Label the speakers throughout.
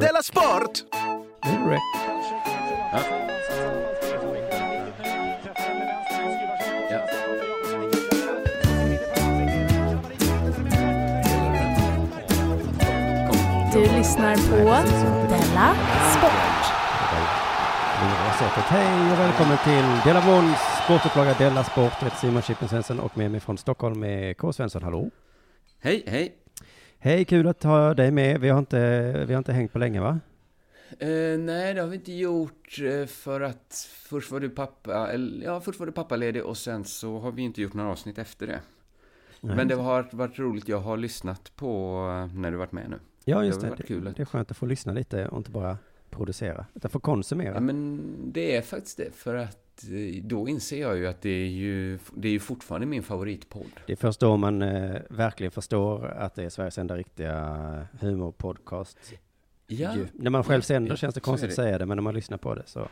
Speaker 1: Della Sport!
Speaker 2: Är det
Speaker 3: Ja. Ja.
Speaker 4: Du lyssnar på Della Sport.
Speaker 2: Hej och välkommen till Della Måns sportupplaga Della Sport. Jag heter Simon Chippen Svensson och med mig från Stockholm med K. Svensson. Hallå!
Speaker 3: Hej, hej.
Speaker 2: Hej, kul att ha dig med. Vi har inte, vi har inte hängt på länge va?
Speaker 3: Eh, nej, det har vi inte gjort eh, för att först var du pappa, eller, ja, först var du pappaledig och sen så har vi inte gjort några avsnitt efter det.
Speaker 2: Nej.
Speaker 3: Men det har varit roligt, jag har lyssnat på eh, när du varit med nu.
Speaker 2: Ja, just
Speaker 3: det
Speaker 2: det.
Speaker 3: kul.
Speaker 2: det är skönt att få lyssna lite och inte bara producera, utan få konsumera.
Speaker 3: Ja, men det är faktiskt det, för att eh, då inser jag ju att det är ju, det är ju fortfarande min favoritpodd.
Speaker 2: Det är först då man eh, verkligen förstår att det är Sveriges enda riktiga humorpodcast.
Speaker 3: Ja,
Speaker 2: Ju. När man själv sänder
Speaker 3: Ja,
Speaker 2: känns det konstigt
Speaker 3: det.
Speaker 2: att säga det, men när man lyssnar på det så.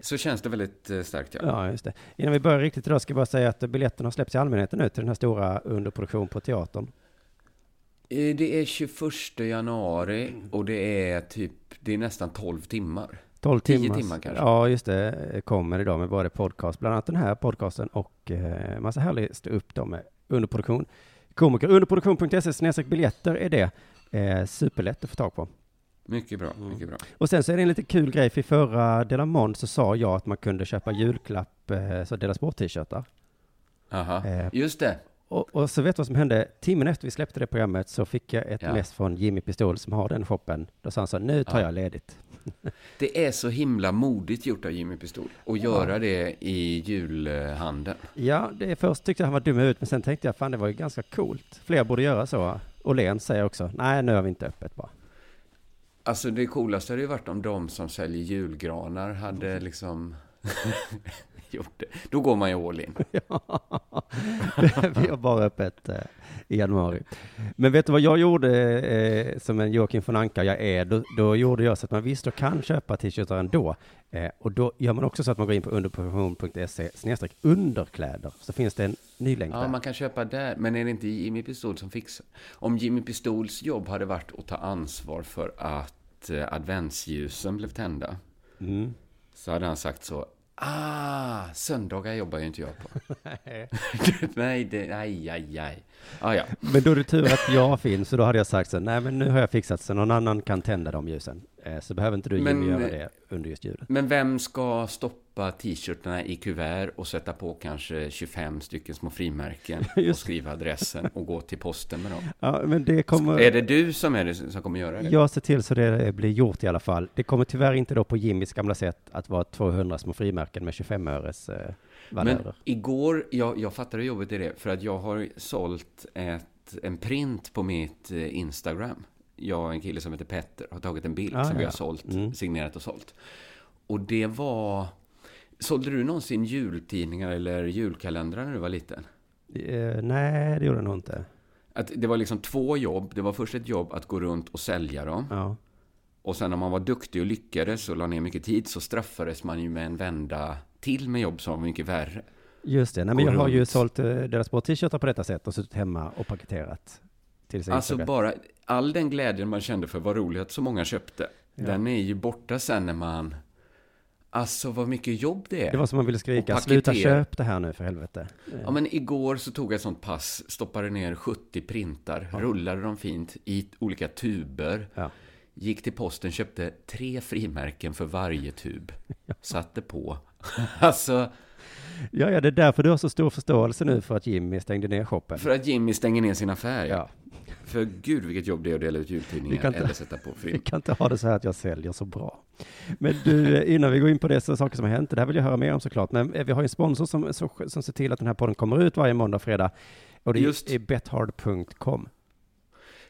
Speaker 3: så känns det väldigt eh, starkt, ja.
Speaker 2: Ja, just det. Innan vi börjar riktigt idag ska jag bara säga att biljetterna har släppts i allmänheten nu till den här stora underproduktion på teatern.
Speaker 3: Eh, Det är 21 januari och det är typ, det är nästan 12 timmar.
Speaker 2: 12
Speaker 3: Tio
Speaker 2: timmar.
Speaker 3: timmar kanske.
Speaker 2: Ja, just det. Kommer idag med både podcast, bland annat den här podcasten och eh, massa härlig stå upp då med underproduktion. Komiker, underproduktion.se snedstreck biljetter är det. Eh, superlätt att få tag på.
Speaker 3: Mycket bra, mycket bra.
Speaker 2: Och sen så är det en lite kul grej, för i förra Delamond så sa jag att man kunde köpa julklapp, eh, så Dela Sport-t-shirtar.
Speaker 3: Aha,
Speaker 2: Eh,
Speaker 3: just det.
Speaker 2: Och, och så vet du vad som hände? Timmen efter vi släppte det programmet så fick jag ett
Speaker 3: Ja.
Speaker 2: mess från Jimmy Pistol som har den shoppen. Då sa han så, nu tar
Speaker 3: Ja.
Speaker 2: jag ledigt.
Speaker 3: Det är så himla modigt gjort av Jimmy Pistol att göra det i julhandeln.
Speaker 2: Ja, det är först tyckte jag han var dum huvudet, men sen tänkte jag, fan det var ju ganska coolt. Fler borde göra så. Åhléns säger också, nej nu har vi inte öppet bara.
Speaker 3: Alltså det coolaste hade ju varit om de som säljer julgranar hade liksom gjort det. Då går man ju all in.
Speaker 2: vi har bara öppet eh, i januari. Men vet du vad jag gjorde eh, som en Joakim von Anka jag är? Då, då gjorde jag så att man visst och kan köpa t-shirtar ändå. Eh, och då gör man också så att man går in på underproduktion.se underkläder. Så finns det en ny länk
Speaker 3: Ja,
Speaker 2: där.
Speaker 3: man kan köpa där, men är det inte Jimmy Pistol som fixar? Om Jimmy Pistols jobb hade varit att ta ansvar för att adventsljusen blev tända,
Speaker 2: Mm.
Speaker 3: så hade han sagt så. Ah, söndagar jobbar ju inte jag på. nej, det, aj, aj, aj. Ah, ja.
Speaker 2: Men då är det tur att jag finns, så då hade jag sagt så, nej men nu har jag fixat så någon annan kan tända de ljusen. Eh, så behöver inte du Jimmy
Speaker 3: Men,
Speaker 2: göra det under just julen.
Speaker 3: Men vem ska stoppa t-shirtarna i kuvert och sätta på kanske 25 stycken små frimärken och skriva adressen och gå till posten med dem?
Speaker 2: Ja, men det kommer...
Speaker 3: Är det du som är det som kommer göra det?
Speaker 2: Jag ser till så det blir gjort i alla fall. Det kommer tyvärr inte då på Jimmys gamla sätt att vara 200 små frimärken med 25 öres eh,
Speaker 3: Men igår, jag, jag fattar hur jobbigt det för att jag har sålt ett, en print på mitt eh, Instagram. Jag och en kille som heter Petter har tagit en bild
Speaker 2: Ah,
Speaker 3: som vi
Speaker 2: ja.
Speaker 3: har sålt,
Speaker 2: Mm.
Speaker 3: signerat och sålt. Och det var... Sålde du någonsin jultidningar eller julkalendrar när du var liten?
Speaker 2: Eh, nej, det gjorde jag nog inte.
Speaker 3: Att det var liksom två jobb. Det var först ett jobb att gå runt och sälja dem.
Speaker 2: Ja.
Speaker 3: Och sen om man var duktig och lyckades och la ner mycket tid så straffades man ju med en vända till med jobb som var mycket värre.
Speaker 2: Just det. Nej, men jag har ju sålt eh, deras sport t-shirtar på detta sätt och suttit hemma och paketerat till sig
Speaker 3: Alltså bara all den glädjen man kände för vad roligt att så många köpte.
Speaker 2: Ja.
Speaker 3: Den är ju borta sen när man... Alltså vad mycket jobb det är.
Speaker 2: Det var som man ville skrika, sluta köp det här nu för helvete.
Speaker 3: Ja, men igår så tog jag ett sånt pass, stoppade ner 70 printar, rullade dem fint i olika tuber.
Speaker 2: Ja.
Speaker 3: Gick till posten, köpte tre frimärken för varje tub. Satte på. alltså,
Speaker 2: Ja, ja, det är därför du har så stor förståelse nu för att Jimmy stängde ner shoppen.
Speaker 3: för att Jimmy stänger ner sin affär.
Speaker 2: Ja.
Speaker 3: För gud vilket jobb det är att dela ut
Speaker 2: Vi
Speaker 3: jultidningar
Speaker 2: kan inte-
Speaker 3: eller sätta på
Speaker 2: Vi
Speaker 3: frimärken.
Speaker 2: kan inte ha det så här att jag säljer så bra. Men du, eh, innan vi går in på det, så saker som har hänt, det här vill jag höra mer om såklart. Men eh, vi har ju en sponsor som, som, som ser till att den här podden kommer ut varje måndag och fredag. Och det
Speaker 3: Just.
Speaker 2: är bethard.com.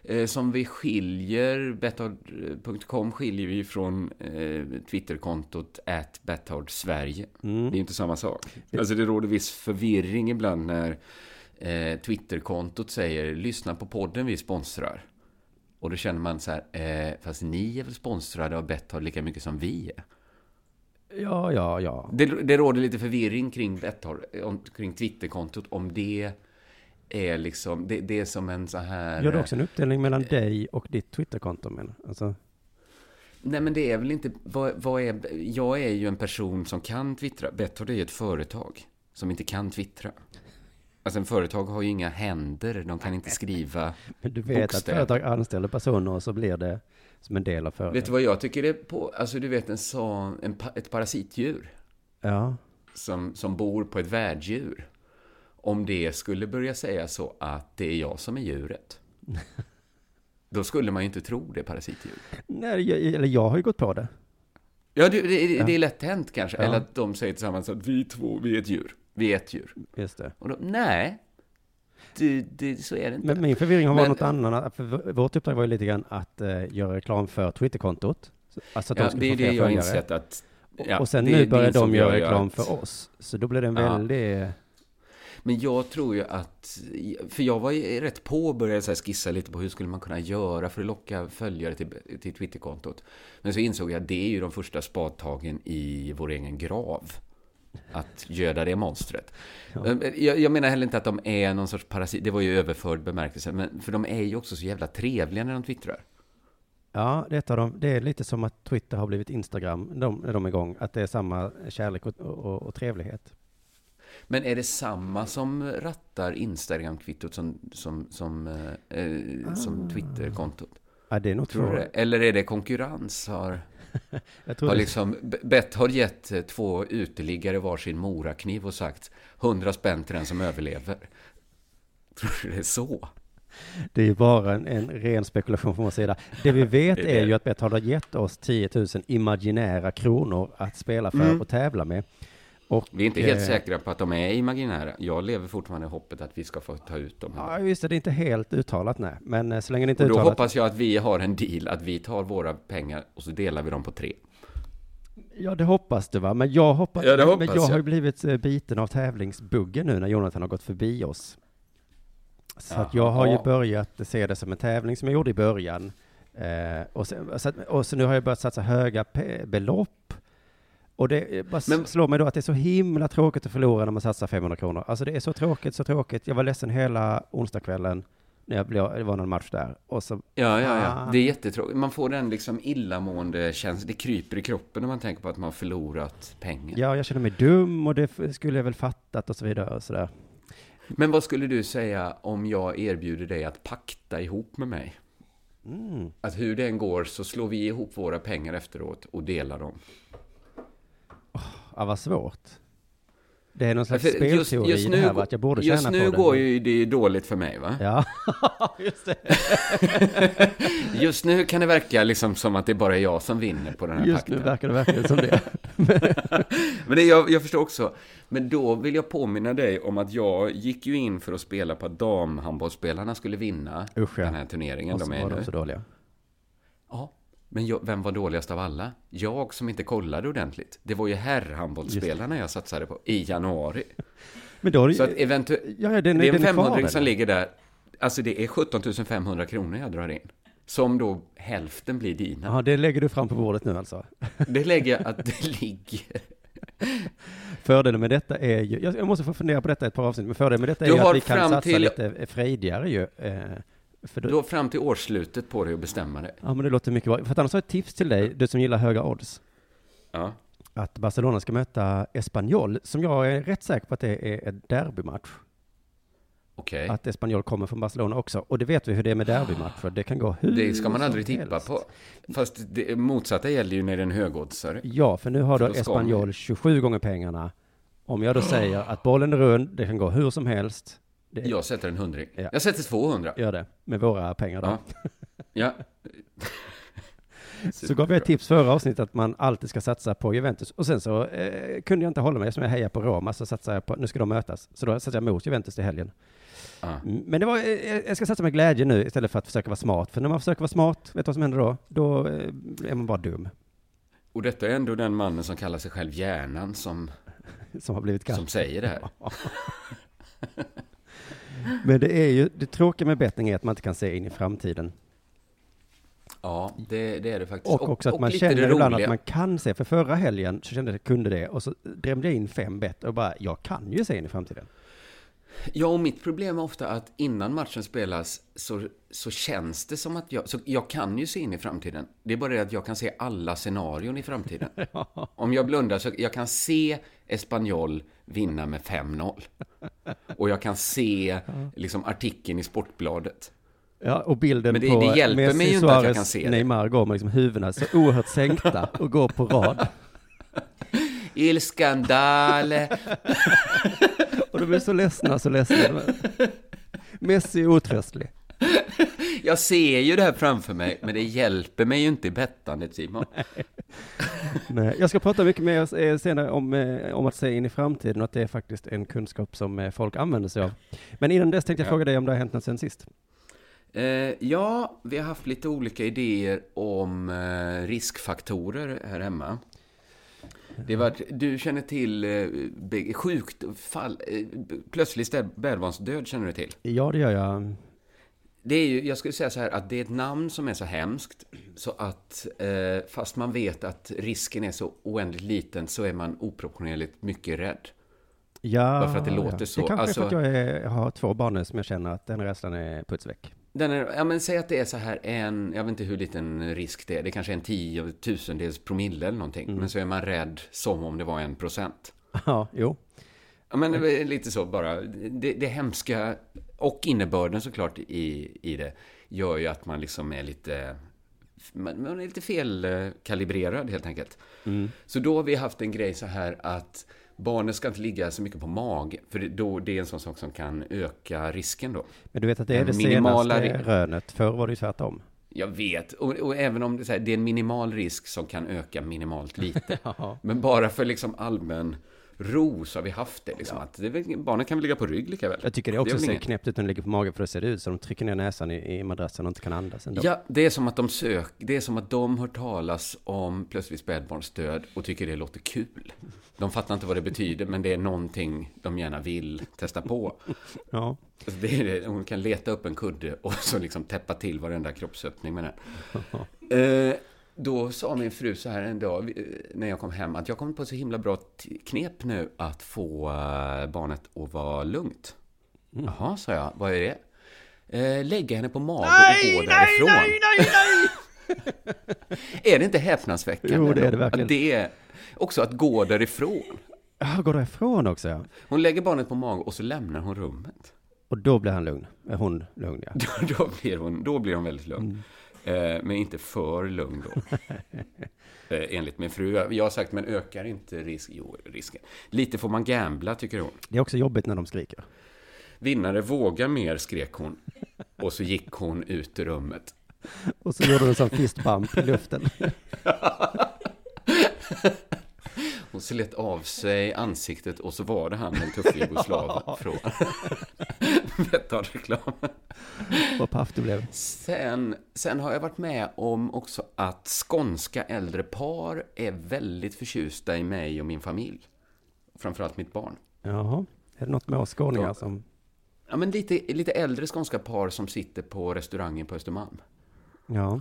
Speaker 3: Eh, som vi skiljer, betthard.com skiljer vi från eh, Twitterkontot at Betthard Sverige.
Speaker 2: Mm.
Speaker 3: Det är inte samma sak. Alltså det råder viss förvirring ibland när eh, Twitterkontot säger lyssna på podden vi sponsrar. Och då känner man så här, eh, fast ni är väl sponsrade av Betthard lika mycket som vi är?
Speaker 2: Ja, ja, ja.
Speaker 3: Det, det råder lite förvirring kring Betthard, om, kring Twitterkontot, om det är liksom, det, det är som en så här...
Speaker 2: Gör du också en uppdelning mellan dig och ditt Twitterkonto? Men, alltså,
Speaker 3: Nej, men det är väl inte... Vad, vad är, jag är ju en person som kan twittra. Betthard är ju ett företag som inte kan twittra. Alltså en företag har ju inga händer, de kan inte skriva
Speaker 2: Men du vet
Speaker 3: bokstäver.
Speaker 2: att företag anställer personer och så blir det som en del av
Speaker 3: Vet
Speaker 2: företaget.
Speaker 3: du vad jag tycker är på... Alltså du vet en sån... En, ett parasitdjur
Speaker 2: Ja,
Speaker 3: som, som bor på ett värddjur. Om det skulle börja säga så att det är jag som är djuret. Då skulle man ju inte tro det parasitdjur.
Speaker 2: Nej, jag, eller jag har ju gått på det.
Speaker 3: Ja, det, det, det är lätt hänt kanske.
Speaker 2: Ja.
Speaker 3: Eller att de säger tillsammans att vi två, vi är ett djur. Vi är ett djur.
Speaker 2: Just det.
Speaker 3: Och då, nej, det, det, så är det inte.
Speaker 2: Men min förvirring har varit något annat. För vårt uppdrag var ju lite grann att eh, göra reklam för Twitterkontot. Så- Alltså att de
Speaker 3: ja,
Speaker 2: ska
Speaker 3: det är
Speaker 2: få
Speaker 3: det jag har insett att...
Speaker 2: Och-
Speaker 3: Ja,
Speaker 2: och sen
Speaker 3: det-
Speaker 2: nu börjar de göra reklam
Speaker 3: att-
Speaker 2: för oss. Så då blir det en
Speaker 3: Ja.
Speaker 2: väldig...
Speaker 3: Men jag tror ju att... För jag var ju rätt på och började så skissa lite på hur skulle man kunna göra för att locka följare till, till Twitterkontot. Men så insåg jag att det är ju de första spadtagen i vår egen grav. Att göda det monstret.
Speaker 2: Ja.
Speaker 3: Jag, jag menar heller inte att de är någon sorts parasit. Det var ju överförd bemärkelse. Men, för de är ju också så jävla trevliga när de twittrar.
Speaker 2: Ja, det är, dem. det är lite som att Twitter har blivit Instagram de, när de är igång. Att det är samma kärlek och, och, och trevlighet.
Speaker 3: Men är det samma som rattar Instagram-kvittot som, som, som, eh, eh, som
Speaker 2: Ah.
Speaker 3: Twitterkontot?
Speaker 2: Ja, det är nog
Speaker 3: Tror det? Eller är det konkurrens? Har,
Speaker 2: Jag tror
Speaker 3: har
Speaker 2: det,
Speaker 3: liksom, Bett har gett eh, två uteliggare varsin morakniv och sagt 100 spänn till den som överlever. Tror du det är så?
Speaker 2: det är ju bara en, en ren spekulation från vår sida. Det vi vet
Speaker 3: Det är
Speaker 2: är
Speaker 3: det.
Speaker 2: ju att Betthard har gett oss 10 000 imaginära kronor att spela för
Speaker 3: Mm.
Speaker 2: och tävla med. Och,
Speaker 3: Vi är inte helt
Speaker 2: eh,
Speaker 3: säkra på att de är imaginära. Jag lever fortfarande i hoppet att vi ska få ta ut dem.
Speaker 2: Ja, just det, det är inte helt uttalat, nej. Men eh, så länge det inte är
Speaker 3: och då
Speaker 2: uttalat.
Speaker 3: hoppas jag att vi har en deal, att vi tar våra pengar och så delar vi dem på tre.
Speaker 2: Ja, det hoppas du va? Men jag hoppas,
Speaker 3: Ja, det
Speaker 2: men
Speaker 3: hoppas
Speaker 2: jag har ju
Speaker 3: jag.
Speaker 2: blivit eh, biten av tävlingsbuggen nu när Jonathan har gått förbi oss. Så att jag har ju börjat se det som en tävling som jag gjorde i början. Eh, och, sen, så och så nu har jag börjat satsa höga belopp. Och det eh, bara
Speaker 3: Men-
Speaker 2: slår mig då att det är så himla tråkigt att förlora när man satsar 500 kronor. Alltså det är så tråkigt, så tråkigt. Jag var ledsen hela onsdagskvällen när jag blev, det var någon match där. Och så,
Speaker 3: Ja, ja, ja.
Speaker 2: Ah.
Speaker 3: Det är jättetråkigt. Man får den liksom illamående känslan. Det kryper i kroppen när man tänker på att man har förlorat pengar.
Speaker 2: ja, jag känner mig dum och det skulle jag väl fattat och så vidare och sådär.
Speaker 3: Men vad skulle du säga om jag erbjuder dig att pakta ihop med mig?
Speaker 2: Mm.
Speaker 3: Att hur det än går så slår vi ihop våra pengar efteråt och delar dem.
Speaker 2: Ja, vad svårt. Det är någon slags
Speaker 3: Ja, just-
Speaker 2: spelteori
Speaker 3: just
Speaker 2: i det
Speaker 3: nu
Speaker 2: här, va? att jag borde
Speaker 3: Just
Speaker 2: tjäna
Speaker 3: nu
Speaker 2: på det.
Speaker 3: går ju det dåligt för mig, va?
Speaker 2: Ja, just det.
Speaker 3: Just nu kan det verka liksom som att det bara är jag som vinner på den här
Speaker 2: Just nu
Speaker 3: pakten.
Speaker 2: verkar det verkligen som det.
Speaker 3: Men det, jag, jag förstår också. Men då vill jag påminna dig om att jag gick ju in för att spela på att damhandbollsspelarna skulle vinna
Speaker 2: Usch, ja.
Speaker 3: den här turneringen
Speaker 2: Och så
Speaker 3: de är
Speaker 2: var
Speaker 3: nu.
Speaker 2: de så dåliga.
Speaker 3: Ja, men jag, vem var dåligast av alla? Jag som inte kollade ordentligt. Det var ju herrhandbollsspelarna jag satsade på i januari.
Speaker 2: Men då,
Speaker 3: Så att eventuellt...
Speaker 2: ja, ja, den,
Speaker 3: Det är en
Speaker 2: den kvar,
Speaker 3: 500 som ligger där. Alltså det är 17 500 kronor jag drar in. Som då hälften blir dina.
Speaker 2: Ja, det lägger du fram på bordet nu alltså.
Speaker 3: Det lägger jag att det ligger.
Speaker 2: Fördelen med detta är ju, jag måste få fundera på detta ett par avsnitt, men fördelen med detta är
Speaker 3: Du
Speaker 2: ju
Speaker 3: har
Speaker 2: att vi kan satsa
Speaker 3: till-
Speaker 2: lite frejdigare ju. För då,
Speaker 3: Du har fram till årsslutet på dig att bestämma dig.
Speaker 2: ja, men det låter mycket bra. För att annars har jag ett tips till dig, du som gillar höga odds.
Speaker 3: Ja.
Speaker 2: Att Barcelona ska möta Espanyol, som jag är rätt säker på att det är en derbymatch.
Speaker 3: Okej.
Speaker 2: Att Espanyol kommer från Barcelona också. Och det vet vi hur det är med derbymatcher. Det kan gå hur
Speaker 3: Det ska man aldrig tippa
Speaker 2: helst.
Speaker 3: på. Fast det motsatta gäller ju när det är en högoddsare.
Speaker 2: Ja, för nu har
Speaker 3: För
Speaker 2: då
Speaker 3: då
Speaker 2: Espanyol 27 gånger pengarna. Om jag då säger att bollen är rund, det kan gå hur som helst. Det
Speaker 3: Jag sätter en hundring.
Speaker 2: Ja.
Speaker 3: Jag sätter 200.
Speaker 2: gör det med våra pengar då.
Speaker 3: Ja. Ja.
Speaker 2: Så gav jag ett tips förra avsnittet att man alltid ska satsa på Juventus. Och sen så eh, kunde jag inte hålla mig, eftersom jag hejar på Roma, så satsade jag på, nu ska de mötas. Så då satsade jag mot Juventus i helgen.
Speaker 3: Ja.
Speaker 2: Mm, Men det var, eh, jag ska satsa med glädje nu istället för att försöka vara smart. För när man försöker vara smart, vet du vad som händer då? Då eh, är man bara dum,
Speaker 3: Och detta är ändå den mannen som kallar sig själv hjärnan som,
Speaker 2: som har blivit
Speaker 3: som
Speaker 2: kall.
Speaker 3: säger det här.
Speaker 2: Men det är ju, det tråkiga med betting är att man inte kan se in i framtiden.
Speaker 3: Ja, det, det är det faktiskt.
Speaker 2: Och också att man
Speaker 3: lite det
Speaker 2: känner ibland att man kan se. För förra helgen så kände jag att jag kunde det. Och så drämde jag in fem bett och bara, jag kan ju se in i framtiden.
Speaker 3: Ja, och mitt problem är ofta att innan matchen spelas så, så känns det som att jag... Så jag kan ju se in i framtiden. Det är bara det att jag kan se alla scenarion i framtiden. Om jag blundar så jag kan se Espanyol vinna med 5-0. Och jag kan se liksom, artikeln i Sportbladet.
Speaker 2: Ja, och bilden
Speaker 3: Men det-
Speaker 2: på
Speaker 3: det hjälper
Speaker 2: Messi,
Speaker 3: mig ju inte att jag kan se det.
Speaker 2: Neymar går med liksom huvudena så oerhört sänkta och går på rad.
Speaker 3: Il skandale.
Speaker 2: Och de är så ledsna, så ledsna. Messi är otröstlig.
Speaker 3: Jag ser ju det här framför mig, men det hjälper mig ju inte i bettandet, Simon.
Speaker 2: Nej, jag ska prata mycket mer eh, senare om, eh, om att se in i framtiden och att det är faktiskt en kunskap som eh, folk använder sig av. Men innan dess tänkte jag
Speaker 3: Ja.
Speaker 2: fråga dig om det har hänt något sen sist.
Speaker 3: Eh, ja, vi har haft lite olika idéer om eh, riskfaktorer här hemma. Det var, du känner till eh, sjukt fall, eh, plötslig spädbarnsdöd känner du till?
Speaker 2: Ja, det gör jag.
Speaker 3: Det är ju, jag skulle säga så här att det är ett namn som är så hemskt så att eh, fast man vet att risken är så oändligt liten så är man oproportionerligt mycket rädd.
Speaker 2: Ja,
Speaker 3: Bara för att det låter
Speaker 2: ja.
Speaker 3: så.
Speaker 2: Det kanske
Speaker 3: Alltså-
Speaker 2: är för att jag, är, jag har två barn nu som jag känner att den rädslan är puts väck.
Speaker 3: Den är, ja men säg att det är så här en, jag vet inte hur liten risk det är, det kanske är en tiotusendels promille eller någonting. Men så är man rädd som om det var en procent.
Speaker 2: Ja, jo.
Speaker 3: Ja men det är lite så bara, det, det hemska och innebörden såklart i, i det gör ju att man liksom är lite, man, man är lite felkalibrerad helt enkelt. Så då har vi haft en grej så här att barnen ska inte ligga så mycket på mag, för det, då, det är en sån sak som kan öka risken då.
Speaker 2: Men du vet att det är det
Speaker 3: Minimala
Speaker 2: senaste rönet. Förr var det ju tvärtom.
Speaker 3: Jag vet, och, och även om det är, här, det är en minimal risk som kan öka minimalt lite. Men bara för liksom allmän ro så har vi haft det. Liksom, att det väl, barnen kan väl ligga på rygg lika väl.
Speaker 2: Jag tycker det också
Speaker 3: väl
Speaker 2: ser knäppt ut när de ligger på magen för då ser det ut som de trycker ner näsan i, i madrassen och inte kan andas ändå.
Speaker 3: Ja, det är som att de sök, det är som att de hör talas om plötsligt spädbarnsdöd och tycker det låter kul. De fattar inte vad det betyder, men det är någonting de gärna vill testa på.
Speaker 2: Ja.
Speaker 3: Alltså det är det, hon kan leta upp en kudde och så liksom täppa till varenda kroppsöppning med den. Eh, då sa min fru så här en dag när jag kom hem att jag kom på så himla bra knep nu att få eh, barnet att vara lugnt. Jaha, sa jag. Vad är det? Eh, lägga henne på mage och gå därifrån. Nej, nej, nej, är det inte häpnadsväckande?
Speaker 2: Jo, det är det verkligen.
Speaker 3: Att det är också att gå därifrån.
Speaker 2: Ja, går därifrån också ja.
Speaker 3: Hon lägger barnet på mage och så lämnar hon rummet.
Speaker 2: Och då blir han lugn. Hon lugn ja.
Speaker 3: Då, blir, hon, då blir hon väldigt lugn. Eh, men inte för lugn då. eh, enligt min fru. Jag har sagt, men ökar inte risk, jo, risken? Lite får man gambla, tycker hon.
Speaker 2: Det är också jobbigt när de skriker.
Speaker 3: Vinnare vågar mer, skrek hon. Och så gick hon ut ur rummet.
Speaker 2: Och så gjorde de en sån fist bump i luften.
Speaker 3: Hon slet av sig ansiktet och så var det han, den tuffe jugoslaven från Betthard-reklamen.
Speaker 2: Vad paff du blev.
Speaker 3: Sen, sen har jag varit med om också att skånska äldre par är väldigt förtjusta i mig och min familj. Framförallt mitt barn.
Speaker 2: Jaha. Är det något med oss skåningar som...
Speaker 3: Ja, men lite, lite äldre skånska par som sitter på restaurangen på Östermalm.
Speaker 2: Ja.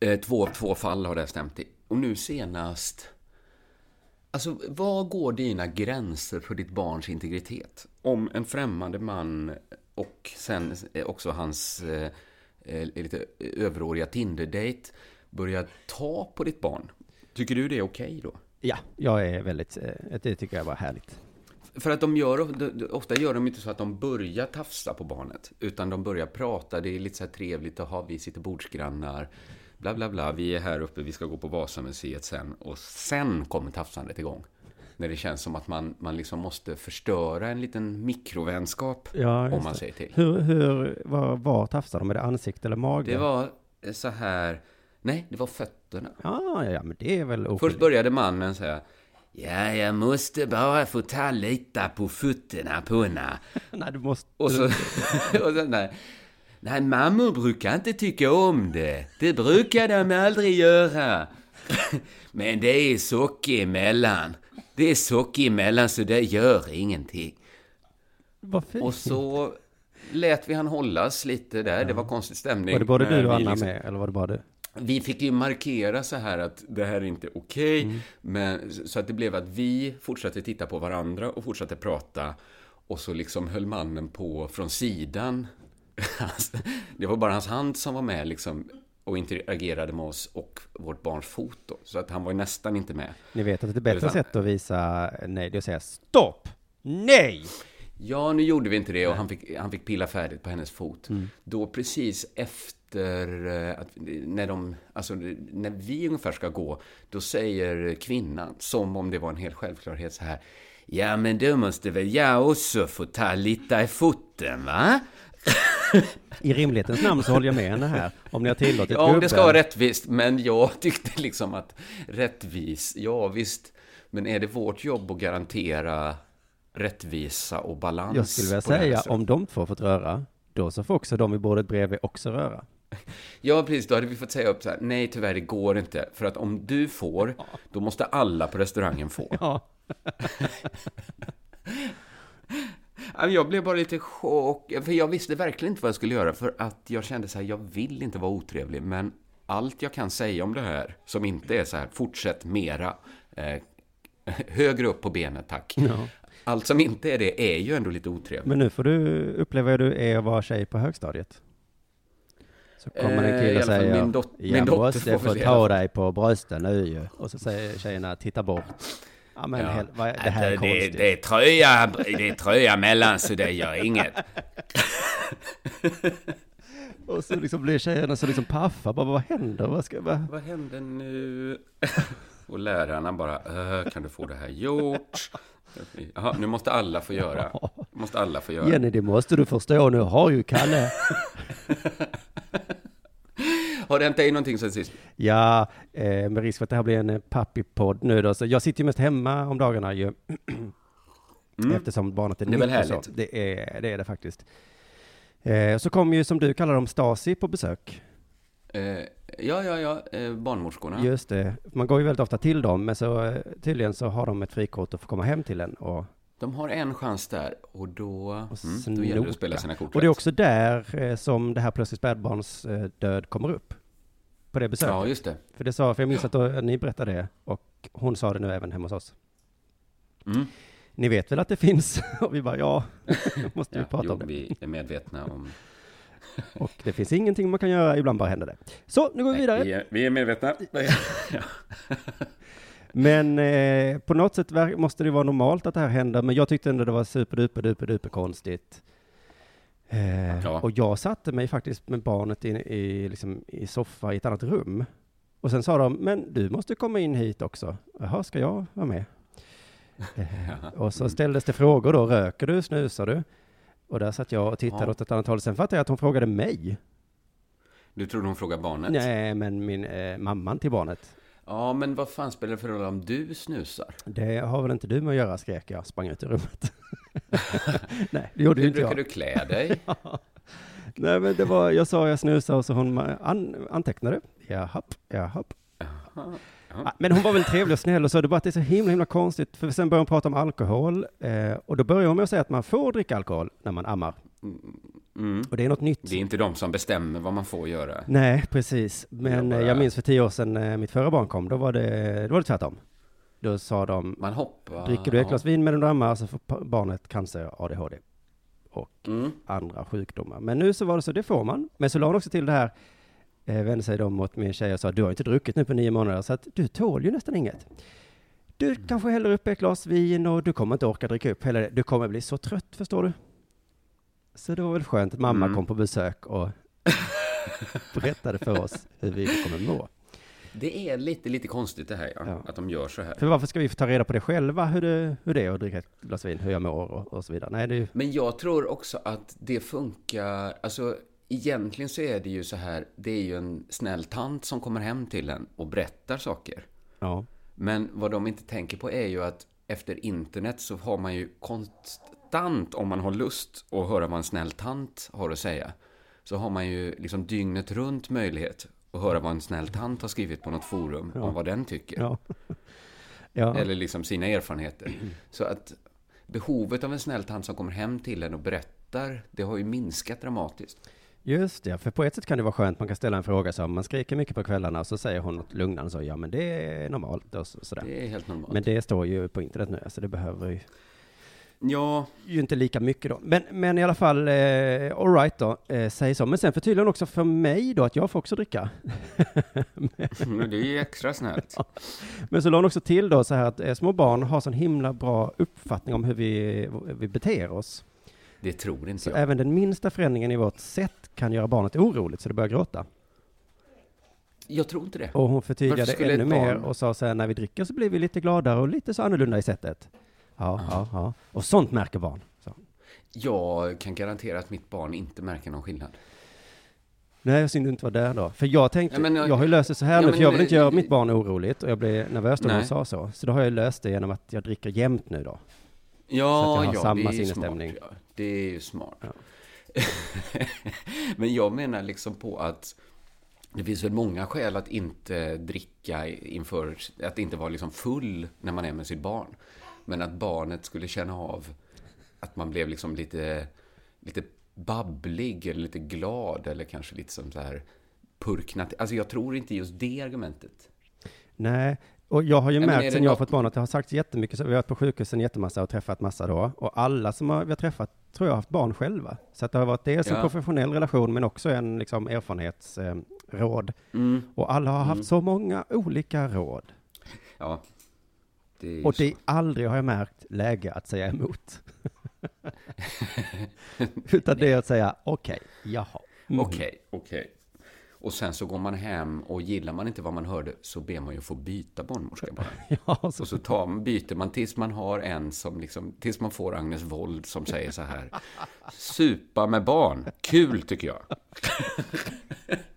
Speaker 3: Eh, två, två fall har det stämt i. Och nu senast... Alltså, var går dina gränser för ditt barns integritet? Om en främmande man och sen eh, också hans eh, eh, lite överåriga Tinder-date börjar ta på ditt barn. Tycker du det är okej då?
Speaker 2: Ja, jag är väldigt... eh, Det tycker jag var härligt.
Speaker 3: För att de gör, ofta gör de inte så att de börjar tafsa på barnet, utan de börjar prata, det är lite så här trevligt, jaha, vi sitter bordsgrannar, bla bla bla, vi är här uppe, vi ska gå på Vasamuseet sen, och sen kommer tafsandet igång. När det känns som att man, man liksom måste förstöra en liten mikrovänskap,
Speaker 2: Ja,
Speaker 3: om man säger till.
Speaker 2: Hur, hur, var, var tafsade de? Är det ansikte eller mage?
Speaker 3: Det var så här, nej, det var fötterna.
Speaker 2: Ja, ja, men det är väl
Speaker 3: Först
Speaker 2: oskyldigt.
Speaker 3: började mannen säga, ja, jag måste bara få ta lite på fötterna på henne.
Speaker 2: Nej, du måste...
Speaker 3: Och så, och så nej. Nej, mammor brukar inte tycka om det. Det brukar de aldrig göra. Men det är socker emellan. Det är socker emellan så det gör ingenting.
Speaker 2: Fint.
Speaker 3: Och så lät vi han hållas lite där. Det var konstig stämning.
Speaker 2: Var det både du och Anna
Speaker 3: liksom-
Speaker 2: med, eller var det bara du?
Speaker 3: vi fick ju markera så här att det här är inte okej. Men, så att det blev att vi fortsatte titta på varandra och fortsatte prata. Och så liksom höll mannen på från sidan. Det var bara hans hand som var med liksom och interagerade med oss och vårt barns foto. Så att han var ju nästan inte med.
Speaker 2: Ni vet att ett bättre
Speaker 3: Utan-
Speaker 2: sätt att visa nej, det är att säga stopp! Nej!
Speaker 3: Ja, nu gjorde vi inte det och han fick, han fick pilla färdigt på hennes fot.
Speaker 2: Mm.
Speaker 3: Då precis efter eh, att, när de, alltså när vi ungefär ska gå, då säger kvinnan, som om det var en hel självklarhet så här. Ja, men då måste väl jag också få ta lite i foten, va?
Speaker 2: I rimlighetens namn så håller jag med henne här. Om ni har tillåtit
Speaker 3: Ja, om det ska vara rättvist, men jag tyckte liksom att rättvis, ja visst, men är det vårt jobb att garantera rättvisa och balans?
Speaker 2: Jag skulle vilja säga, om de två fått röra, då så får också de i bordet bredvid också röra.
Speaker 3: Ja, precis. Då hade vi fått säga upp så här, nej tyvärr, det går inte. För att om du får, då måste alla på restaurangen få.
Speaker 2: Ja.
Speaker 3: Ja, Jag blev bara lite chock, för jag visste verkligen inte vad jag skulle göra. För att jag kände så här, jag vill inte vara otrevlig, men allt jag kan säga om det här, som inte är så här, fortsätt mera, eh, högre upp på benet tack.
Speaker 2: ja.
Speaker 3: Allt som inte är det är ju ändå lite otrevligt.
Speaker 2: Men nu får du uppleva hur du är att vara tjej på högstadiet. Så kommer en
Speaker 3: Eh,
Speaker 2: kille och säger,
Speaker 3: min dot- min
Speaker 2: ja
Speaker 3: dotter
Speaker 2: måste få ta dig på brösten nu ju. Och så säger tjejerna, titta bort. Ja men
Speaker 3: Ja.
Speaker 2: hel, vad, det här är
Speaker 3: det,
Speaker 2: konstigt.
Speaker 3: det är tröja, det är tröja mellan så det gör inget.
Speaker 2: Och så liksom blir tjejerna så liksom paffa, bara vad händer? Vad ska, vad?
Speaker 3: Vad händer nu? Och lärarna bara, "Eh, kan du få det här gjort? Jaha, nu måste alla få göra. Måste alla få göra.
Speaker 2: Jenny, det måste du förstå, nu har ju Kalle.
Speaker 3: Har det hänt dig någonting sen sist?
Speaker 2: Ja, eh, med risk för att det här blir en eh, pappi-podd nu då, så jag sitter ju mest hemma om dagarna ju. Eftersom barnet är
Speaker 3: Mm. Det är väl
Speaker 2: nytt
Speaker 3: härligt?
Speaker 2: så. Det är, det är det faktiskt. Eh, så kom ju, som du kallar dem, Stasi på besök.
Speaker 3: Eh, ja, ja, ja, eh, barnmorskorna.
Speaker 2: Just det. Man går ju väldigt ofta till dem, men så eh, tydligen så har de ett frikort och får komma hem till en. Och,
Speaker 3: De har en chans där och då,
Speaker 2: och
Speaker 3: mm, då gäller det att spela sina kort
Speaker 2: Och det är också där eh, som det här plötsligt spädbarns eh, död kommer upp. På det besöket.
Speaker 3: Ja, just det.
Speaker 2: För det sa, för jag minns att då, ni berättade det, och hon sa det nu även hemma hos oss.
Speaker 3: Mm.
Speaker 2: Ni vet väl att det finns? Och vi bara, ja, måste vi
Speaker 3: Ja,
Speaker 2: prata
Speaker 3: jo,
Speaker 2: om det.
Speaker 3: vi är medvetna om...
Speaker 2: Och det finns ingenting man kan göra, ibland bara händer det. Så, nu går vi vidare.
Speaker 3: Vi är, vi är medvetna.
Speaker 2: Men eh, på något sätt måste det vara normalt att det här händer, men jag tyckte ändå det var superduper, duper, duper konstigt. Eh,
Speaker 3: Ja.
Speaker 2: Och jag satte mig faktiskt med barnet i, i, liksom, i soffa i ett annat rum. Och sen sa de, men du måste komma in hit också. Jaha, ska jag vara med? Eh, och så ställdes det frågor då, röker du, snusar du? Och där satt jag och tittade
Speaker 3: Ja.
Speaker 2: åt ett annat håll. Sen fattade jag att hon frågade mig.
Speaker 3: Du trodde hon frågade barnet?
Speaker 2: Nej, men min eh, mamman till barnet.
Speaker 3: Ja, men vad fan spelar det för roll om du snusar?
Speaker 2: Det har väl inte du med att göra, skrek jag, sprang ut ur rummet. Nej, det gjorde
Speaker 3: Hur
Speaker 2: inte
Speaker 3: brukar
Speaker 2: jag.
Speaker 3: du klä dig?
Speaker 2: Nej, men det var, jag sa jag snusade och så hon an, antecknade. Jaha, jaha.
Speaker 3: Jaha, ja.
Speaker 2: Ah, Men hon var väl trevlig och snäll och så, det bara att det är så himla, himla konstigt, för sen började hon prata om alkohol, eh, och då började hon med att säga att man får dricka alkohol när man ammar,
Speaker 3: Mm.
Speaker 2: och det är något nytt.
Speaker 3: Det är inte de som bestämmer vad man får göra.
Speaker 2: Nej, precis. Men
Speaker 3: Jag
Speaker 2: jag,
Speaker 3: bara-
Speaker 2: jag minns för tio år sedan när mitt förra barn kom, då var det, då var det tvärtom. Då sa de,
Speaker 3: Man hoppar...
Speaker 2: dricker du ett glas vin medan du ammar så får barnet cancer, ADHD och
Speaker 3: Mm.
Speaker 2: andra sjukdomar. Men nu så var det så, det får man. Men så la hon också till det här, eh, vände sig då mot min tjej och sa, du har inte druckit nu på nio månader, så att du tål ju nästan inget. Du kanske häller upp ett glas vin och du kommer inte orka dricka upp hela det. Du kommer bli så trött, förstår du. Så det var väl skönt att mamma
Speaker 3: Mm.
Speaker 2: kom på besök och berättade för oss hur vi kommer må.
Speaker 3: Det är lite, lite konstigt det här, ja.
Speaker 2: Ja.
Speaker 3: Att de gör så här.
Speaker 2: För varför ska vi få ta reda på det själva, hur det, hur det är att dricka ett glas vin, hur jag mår och, och så vidare. Nej, det ju,
Speaker 3: Men jag tror också att det funkar, alltså egentligen så är det ju så här, det är ju en snäll tant som kommer hem till en och berättar saker.
Speaker 2: ja.
Speaker 3: Men vad de inte tänker på är ju att efter internet så har man ju konstant, om man har lust att höra vad en snäll tant har att säga, så har man ju liksom dygnet runt möjlighet att höra vad en snäll tant har skrivit på något forum
Speaker 2: Ja.
Speaker 3: om vad den tycker.
Speaker 2: Ja. ja.
Speaker 3: Eller liksom sina erfarenheter. Så att behovet av en snäll tant som kommer hem till en och berättar, det har ju minskat dramatiskt.
Speaker 2: Just det, för på ett sätt kan det vara skönt, man kan ställa en fråga som man skriker mycket på kvällarna och så säger hon något lugnande så, ja men det är normalt och så, sådär.
Speaker 3: Det är helt normalt.
Speaker 2: Men det står ju på internet nu, så det behöver ju
Speaker 3: Ja,
Speaker 2: ju inte lika mycket då. Men, men i alla fall, eh, all right då, eh, säg så. Men sen förtydligar hon också för mig då att jag får också dricka.
Speaker 3: men det är ju extra snällt.
Speaker 2: Men så la hon också till då så här att eh, små barn har sån himla bra uppfattning om hur vi, vi beter oss.
Speaker 3: Det tror inte
Speaker 2: Så
Speaker 3: jag.
Speaker 2: även den minsta förändringen i vårt sätt kan göra barnet oroligt så det börjar gråta.
Speaker 3: Jag tror inte det.
Speaker 2: Och hon förtydligade ännu
Speaker 3: ett
Speaker 2: mer
Speaker 3: barn-
Speaker 2: och sa så här, när vi dricker så blir vi lite gladare och lite så annorlunda i sättet. Ja, ja, ja. Och sånt märker barn. Så.
Speaker 3: Jag kan garantera att mitt barn inte märker någon skillnad.
Speaker 2: Nej, synd du inte var där då. För jag tänkte,
Speaker 3: men jag-
Speaker 2: jag har ju löst det så här
Speaker 3: Ja,
Speaker 2: nu, för jag vill inte göra mitt barn oroligt och jag blev nervös då när hon
Speaker 3: Nej.
Speaker 2: sa så. Så då har jag löst det genom att jag dricker jämt nu då. Så att jag
Speaker 3: Ja,
Speaker 2: har
Speaker 3: ja,
Speaker 2: samma
Speaker 3: det är
Speaker 2: sinnesstämning.
Speaker 3: smart. Ja. Det är ju smart.
Speaker 2: Ja.
Speaker 3: Men jag menar liksom på att det finns väl många skäl att inte dricka inför, att inte vara liksom full när man är med sitt barn. Men att barnet skulle känna av att man blev liksom lite, lite babblig eller lite glad eller kanske lite som så här purknat. Alltså jag tror inte just det argumentet.
Speaker 2: Nej, och jag har ju
Speaker 3: Nej,
Speaker 2: märkt sen jag har fått barn att det har sagt jättemycket, så vi har varit på sjukhusen jättemassa och träffat massa då. Och alla som har, vi har träffat tror jag har haft barn själva. Så att det har varit dels en
Speaker 3: Ja.
Speaker 2: professionell relation men också en liksom erfarenhetsråd. Eh.
Speaker 3: Mm.
Speaker 2: och alla har haft
Speaker 3: Mm.
Speaker 2: så många olika råd.
Speaker 3: Ja. Det
Speaker 2: Och det är aldrig har jag märkt läge att säga emot. Utan det är att säga okej, jaha. Mm.
Speaker 3: Okej, okej. Och sen så går man hem och gillar man inte vad man hörde så ber man ju få byta barnmorska bara.
Speaker 2: Ja, så,
Speaker 3: Och så tar, byter man tills man har en som liksom, tills man får Agnes Wold som säger så här. Supa med barn, kul tycker jag.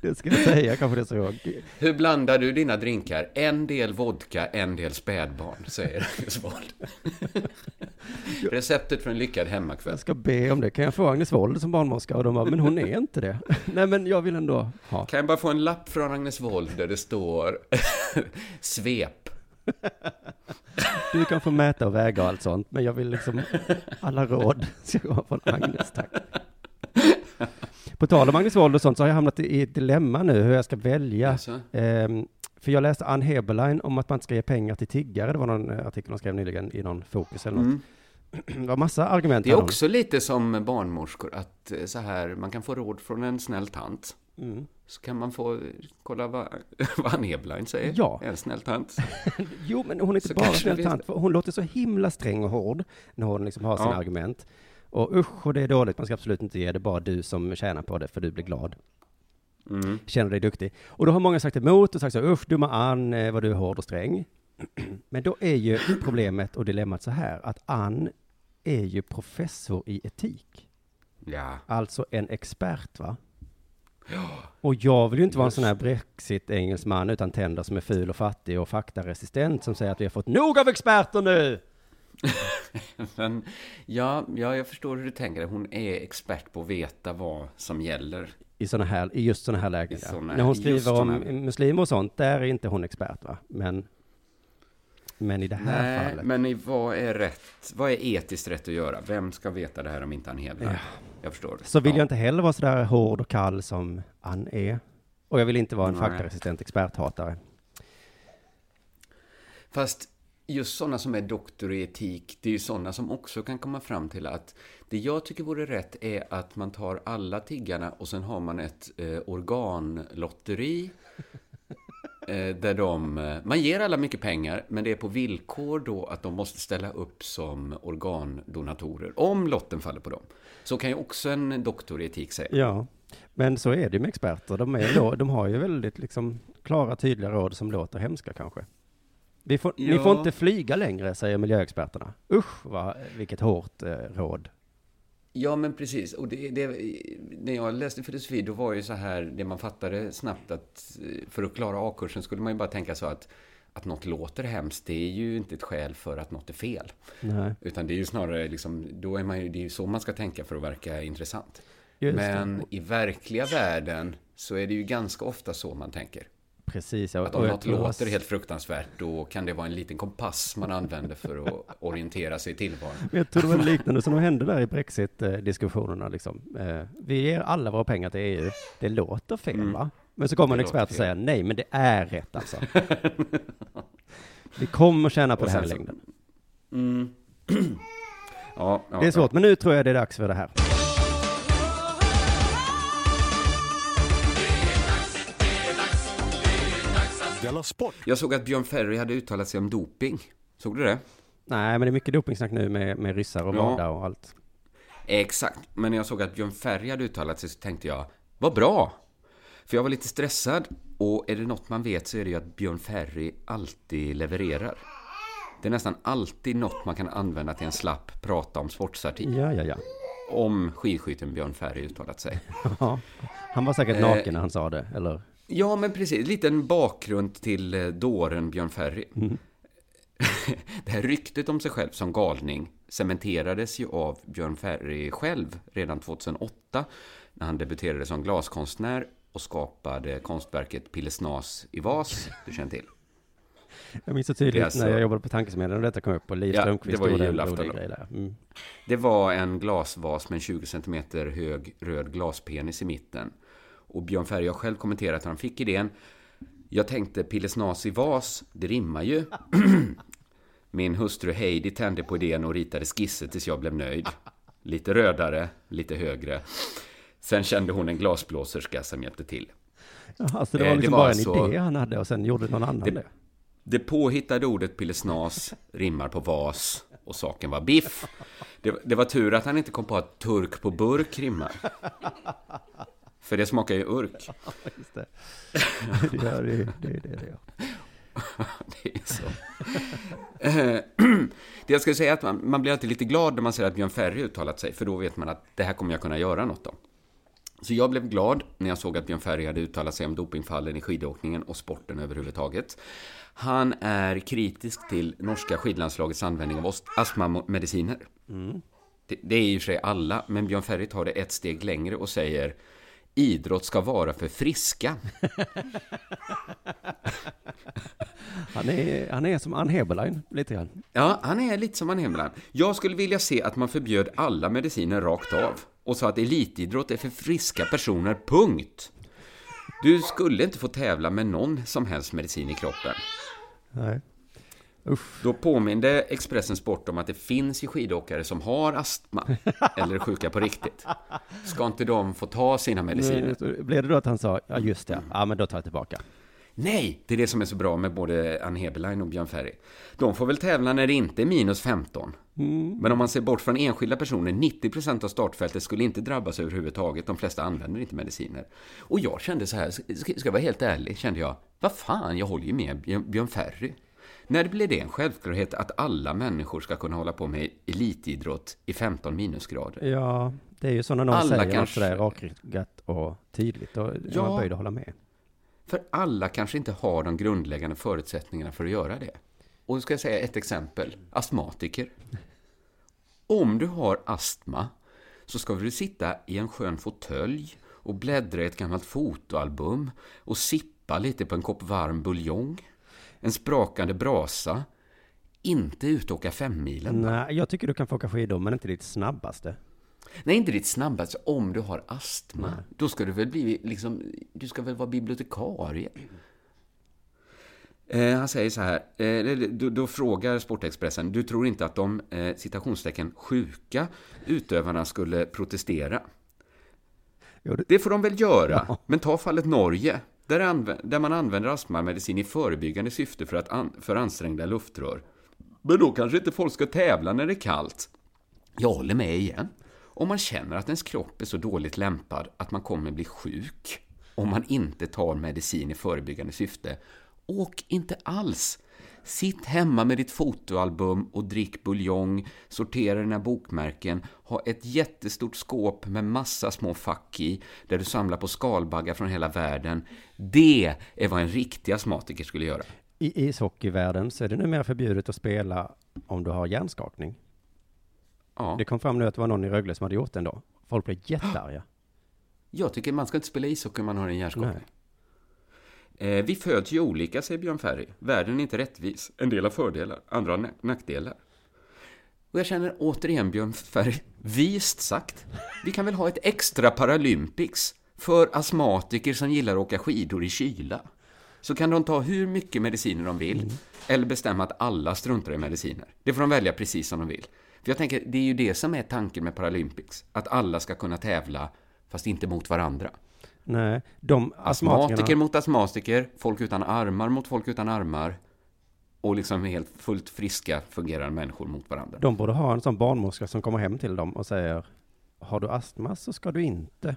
Speaker 2: det ska jag säga kanske det så jag.
Speaker 3: Hur blandar du dina drinkar? En del vodka, en del spädbarn, säger Agnes Wold. Receptet för en lyckad hemmakväll.
Speaker 2: Jag ska be om det. Kan jag få Agnes Wold som barnmorska? Och de bara, men hon är inte det. Nej, men jag vill ändå ha.
Speaker 3: Kan jag bara få en lapp från Agnes Wold där det står svep?
Speaker 2: Du kan få mäta och väga och allt sånt, men jag vill liksom, alla råd ska vara från Agnes, tack. På tal om Agnes Wold och sånt så har jag hamnat i ett dilemma nu hur jag ska välja.
Speaker 3: Alltså,
Speaker 2: Ehm, för jag läste Ann Heberlein om att man inte ska ge pengar till tiggare. Det var någon eh, artikel hon skrev nyligen i någon Fokus eller något.
Speaker 3: mm.
Speaker 2: Det var massa argument.
Speaker 3: Det är också lite som barnmorskor, att eh, så här, man kan få råd från en snäll tant.
Speaker 2: Mm.
Speaker 3: Så kan man få, kolla vad, vad Ann Heberlein säger.
Speaker 2: Ja.
Speaker 3: En snäll tant.
Speaker 2: Jo, men hon är inte
Speaker 3: Så
Speaker 2: bara snäll tant, hon låter så himla sträng och hård när hon liksom har sina
Speaker 3: Ja.
Speaker 2: argument. Och usch, och det är dåligt, man ska absolut inte ge det, bara du som tjänar på det, för du blir glad.
Speaker 3: Mm.
Speaker 2: Känner dig duktig. Och då har många sagt emot och sagt så usch, dumma Ann, eh, vad du är hård och sträng. Men då är ju problemet och dilemmat så här, att Ann är ju professor i etik.
Speaker 3: Ja.
Speaker 2: Alltså en expert, va? Och jag vill ju inte vara en sån här brexit-engelsman utan tänder som är ful och fattig och faktaresistent som säger att vi har fått nog av experter nu!
Speaker 3: Men, ja, ja, jag förstår hur du tänker. Hon är expert på att veta vad som gäller.
Speaker 2: I, såna här, I just sådana här lägen. Ja. När hon skriver om
Speaker 3: såna-
Speaker 2: muslimer och sånt, där är inte hon expert, va? Men, men i det här
Speaker 3: Nej,
Speaker 2: fallet.
Speaker 3: men i, vad är rätt? Vad är etiskt rätt att göra? Vem ska veta det här om inte Ann Heberlein? Jag förstår.
Speaker 2: Så vill
Speaker 3: Ja.
Speaker 2: jag inte heller vara sådär hård och kall som Ann är. Och jag vill inte vara en faktaresistent experthatare.
Speaker 3: Fast just sådana som är doktor i etik, det är ju sådana som också kan komma fram till att det jag tycker vore rätt är att man tar alla tiggarna och sen har man ett eh, organlotteri. Eh, där de, eh, man ger alla mycket pengar, men det är på villkor då att de måste ställa upp som organdonatorer, om lotten faller på dem. Så kan ju också en doktor i etik säga.
Speaker 2: Ja, men så är det ju med experter. De, är då, de har ju väldigt liksom klara, tydliga råd som låter hemska kanske. Vi får, Ni
Speaker 3: Ja.
Speaker 2: får inte flyga längre, säger miljöexperterna. Usch, vad, vilket hårt eh, råd.
Speaker 3: Ja, men precis. Och det, det, när jag läste filosofi, då var ju så här, det man fattade snabbt att eh, för att klara A-kursen skulle man ju bara tänka så att att något låter hemskt, det är ju inte ett skäl för att något är fel.
Speaker 2: Nej,
Speaker 3: Utan det är ju snarare liksom, då är man ju, det är ju så man ska tänka för att verka intressant.
Speaker 2: just
Speaker 3: Men
Speaker 2: det.
Speaker 3: i verkliga världen så är det ju ganska ofta så man tänker.
Speaker 2: Precis, ja.
Speaker 3: Att om något låter helt fruktansvärt, då kan det vara en liten kompass man använder för att orientera sig i tillvaron.
Speaker 2: Jag tror det var liknande som hände där i Brexit-diskussionerna. Liksom. Eh, Vi ger alla våra pengar till EU. Det låter fel,
Speaker 3: Mm.
Speaker 2: va? Men så kommer en expert och säger nej, men det är rätt alltså. Vi kommer tjäna på det här i längden.
Speaker 3: Mm. Ja, ja,
Speaker 2: Det är svårt, men nu tror jag det är dags för det här.
Speaker 1: Della Sport!
Speaker 3: Jag såg att Björn Ferry hade uttalat sig om doping. Såg du det?
Speaker 2: Nej, men det är mycket dopingsnack nu med, med ryssar och
Speaker 3: Ja.
Speaker 2: Och allt.
Speaker 3: Exakt, men när jag såg att Björn Ferry hade uttalat sig så tänkte jag, vad bra! För jag var lite stressad och är det något man vet så är det ju att Björn Ferry alltid levererar. Det är nästan alltid något man kan använda till en slapp prata om sportsartikel.
Speaker 2: Ja, ja, ja.
Speaker 3: Om skidskytten Björn Ferry uttalat sig.
Speaker 2: Ja. Han var säkert
Speaker 3: Eh.
Speaker 2: naken när han sa det, eller?
Speaker 3: Ja, men precis. Lite en bakgrund till eh, dåren Björn Ferry. det här ryktet om sig själv som galning cementerades ju av Björn Ferry själv redan 2008 när han debuterade som glaskonstnär och skapade konstverket Pillesnas i vas, du känner till.
Speaker 2: Jag minns så tydligt
Speaker 3: alltså-
Speaker 2: när jag jobbade på Tankesmedjan och detta kom upp och Liv
Speaker 3: Ja,
Speaker 2: Strömquist
Speaker 3: det var julafton.
Speaker 2: Mm.
Speaker 3: Det var en glasvas med en 20 cm hög röd glaspenis i mitten. Och Björn Ferry har själv kommenterat hur han fick idén. Jag tänkte Pillesnas i vas, det rimmar ju. Min hustru Heidi tände på idén och ritade skisser tills jag blev nöjd. Lite rödare, lite högre. Sen kände hon en glasblåserska som hjälpte till.
Speaker 2: Ja, alltså det
Speaker 3: Eh,
Speaker 2: var
Speaker 3: det
Speaker 2: liksom
Speaker 3: var
Speaker 2: bara en
Speaker 3: alltså-
Speaker 2: idé han hade och sen gjorde någon annan det.
Speaker 3: Det, det påhittade ordet pillesnas rimmar på vas och saken var biff. Det, det var tur att han inte kom på att turk på burk rimmar. För det smakar ju urk.
Speaker 2: Just det. det, gör det, det, det, det, ja.
Speaker 3: Det är så. Eh, det jag skulle säga är att man, man blir alltid lite glad när man ser att Björn Ferry uttalat sig, för då vet man att det här kommer jag kunna göra något om. Så jag blev glad när jag såg att Björn Ferry hade uttalat sig om dopingfallen i skidåkningen och sporten överhuvudtaget. Han är kritisk till norska skidlandslagets användning av astmamediciner. Det, det är ju i och för sig alla, men Björn Ferry tar det ett steg längre och säger idrott ska vara för friska.
Speaker 2: Han, är, han är som Ann Heberlein, lite grann.
Speaker 3: Ja, han är lite som han Hemland. Jag skulle vilja se att man förbjöd alla mediciner rakt av och sa att elitidrott är för friska personer, punkt. Du skulle inte få tävla med någon som helst medicin i kroppen.
Speaker 2: Nej. Usch.
Speaker 3: Då påminde Expressen Sport om att det finns ju skidåkare som har astma eller är sjuka på riktigt. Ska inte de få ta sina mediciner?
Speaker 2: Nu, blev det då att han sa, ja just det, ja men då tar jag tillbaka.
Speaker 3: Nej, det är det som är så bra med både Ann Heberlein och Björn Ferry. De får väl tävla när det inte är minus 15. Men om man ser bort från enskilda personer, 90% av startfältet skulle inte drabbas överhuvudtaget. De flesta använder inte mediciner. Och jag kände så här, ska jag vara helt ärlig, kände jag, vad fan, jag håller ju med Björn Ferry. När blir det en självklarhet att alla människor ska kunna hålla på med elitidrott i 15 minusgrader?
Speaker 2: Ja, det är ju så när någon
Speaker 3: Alla
Speaker 2: säger
Speaker 3: kanske-
Speaker 2: sådär rakryggat och tydligt. Är
Speaker 3: Ja.
Speaker 2: man böjd att hålla med.
Speaker 3: För alla kanske inte har de grundläggande förutsättningarna för att göra det. Och ska jag säga ett exempel. Astmatiker. Om du har astma så ska du sitta i en skön fåtölj och bläddra i ett gammalt fotoalbum och sippa lite på en kopp varm buljong, en sprakande brasa, inte ut och åka femmilen.
Speaker 2: Nej, jag tycker du kan få åka skidor, men inte ditt snabbaste.
Speaker 3: Nej, inte ditt snabbaste. Om du har astma, då ska du väl bli liksom, du ska väl vara bibliotekarie. Eh, han säger så här, eh, då, då frågar Sportexpressen, du tror inte att de eh, citationstecken sjuka utövarna skulle protestera?
Speaker 2: Jo, det-
Speaker 3: Det får de väl göra, men ta fallet Norge, där, anv- där man använder astmamedicin i förebyggande syfte för, att an- för ansträngda luftrör. Men då kanske inte folk ska tävla när det är kallt. Jag håller med igen. Om man känner att ens kropp är så dåligt lämpad att man kommer bli sjuk om man inte tar medicin i förebyggande syfte, åk inte alls. Sitt hemma med ditt fotoalbum och drick buljong, sortera dina bokmärken, ha ett jättestort skåp med massa små fack i, där du samlar på skalbaggar från hela världen. Det är vad en riktig astmatiker skulle göra.
Speaker 2: I ishockeyvärlden så är det numera förbjudet att spela om du har hjärnskakning.
Speaker 3: Ja.
Speaker 2: Det kom fram nu att det var någon i Rögle som hade gjort den då. Folk blev jättearga.
Speaker 3: Jag tycker man ska inte spela ishockey om man har en hjärnskakning.
Speaker 2: Nej.
Speaker 3: Eh, vi föds ju olika, säger Björn Ferry. Världen är inte rättvis. En del har fördelar, andra har nack- nackdelar. Och jag känner återigen Björn Ferry, vist sagt. Vi kan väl ha ett extra Paralympics för astmatiker som gillar att åka skidor i kyla. Så kan de ta hur mycket mediciner de vill, eller bestämma att alla struntar i mediciner. Det får de välja precis som de vill. För jag tänker, det är ju det som är tanken med Paralympics. Att alla ska kunna tävla, fast inte mot varandra.
Speaker 2: Nej, de
Speaker 3: Astmatiker mot astmatiker, folk utan armar mot folk utan armar. Och liksom helt fullt friska, fungerande människor mot varandra.
Speaker 2: de borde ha en sån barnmorska som kommer hem till dem och säger, har du astma så ska du inte.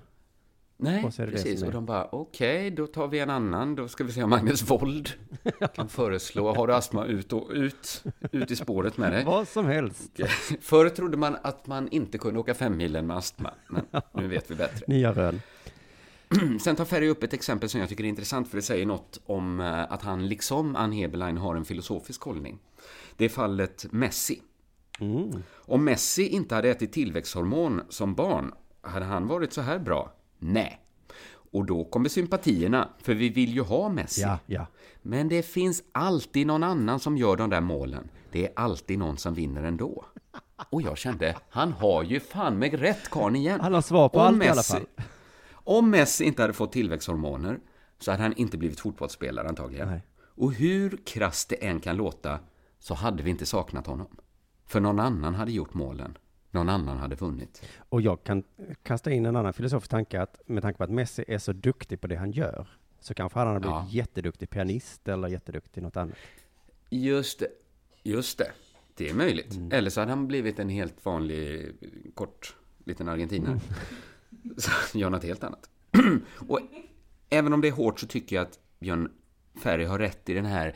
Speaker 3: Nej,
Speaker 2: Och
Speaker 3: precis. Och de bara, okej, då tar vi en annan. Då ska vi se om Magnus Wold kan föreslå, har du astma, ut och ut, ut i spåret med dig.
Speaker 2: Vad som helst.
Speaker 3: Förr trodde man att man inte kunde åka fem milen med astma, men nu vet vi bättre.
Speaker 2: Nya rön.
Speaker 3: Sen tar Ferry upp ett exempel som jag tycker är intressant, för det säger något om eh, att han, liksom Ann Heberlein, har en filosofisk hållning. Det är fallet Messi.
Speaker 2: Mm.
Speaker 3: Om Messi inte hade ätit tillväxthormon som barn, hade han varit så här bra? Nej. Och då kommer sympatierna, för vi vill ju ha Messi.
Speaker 2: Ja, ja.
Speaker 3: Men det finns alltid någon annan som gör de där målen. Det är alltid någon som vinner ändå. Och jag kände, han har ju fan med rätt karln igen.
Speaker 2: Han har svar på
Speaker 3: Om
Speaker 2: allt i alla
Speaker 3: Messi-
Speaker 2: fall.
Speaker 3: Om Messi inte hade fått tillväxthormoner så hade han inte blivit fotbollsspelare antagligen.
Speaker 2: Nej.
Speaker 3: Och hur krasst det än kan låta så hade vi inte saknat honom. För någon annan hade gjort målen. Någon annan hade vunnit.
Speaker 2: Och jag kan kasta in en annan filosofisk tanke att med tanke på att Messi är så duktig på det han gör så kanske han hade blivit
Speaker 3: Ja.
Speaker 2: jätteduktig pianist eller jätteduktig något annat.
Speaker 3: Just det. Just det. Det är möjligt.
Speaker 2: Mm.
Speaker 3: Eller så hade han blivit en helt vanlig, kort, liten argentinare.
Speaker 2: Mm.
Speaker 3: Så gör något helt annat. Och även om det är hårt så tycker jag att Björn Ferry har rätt i den här,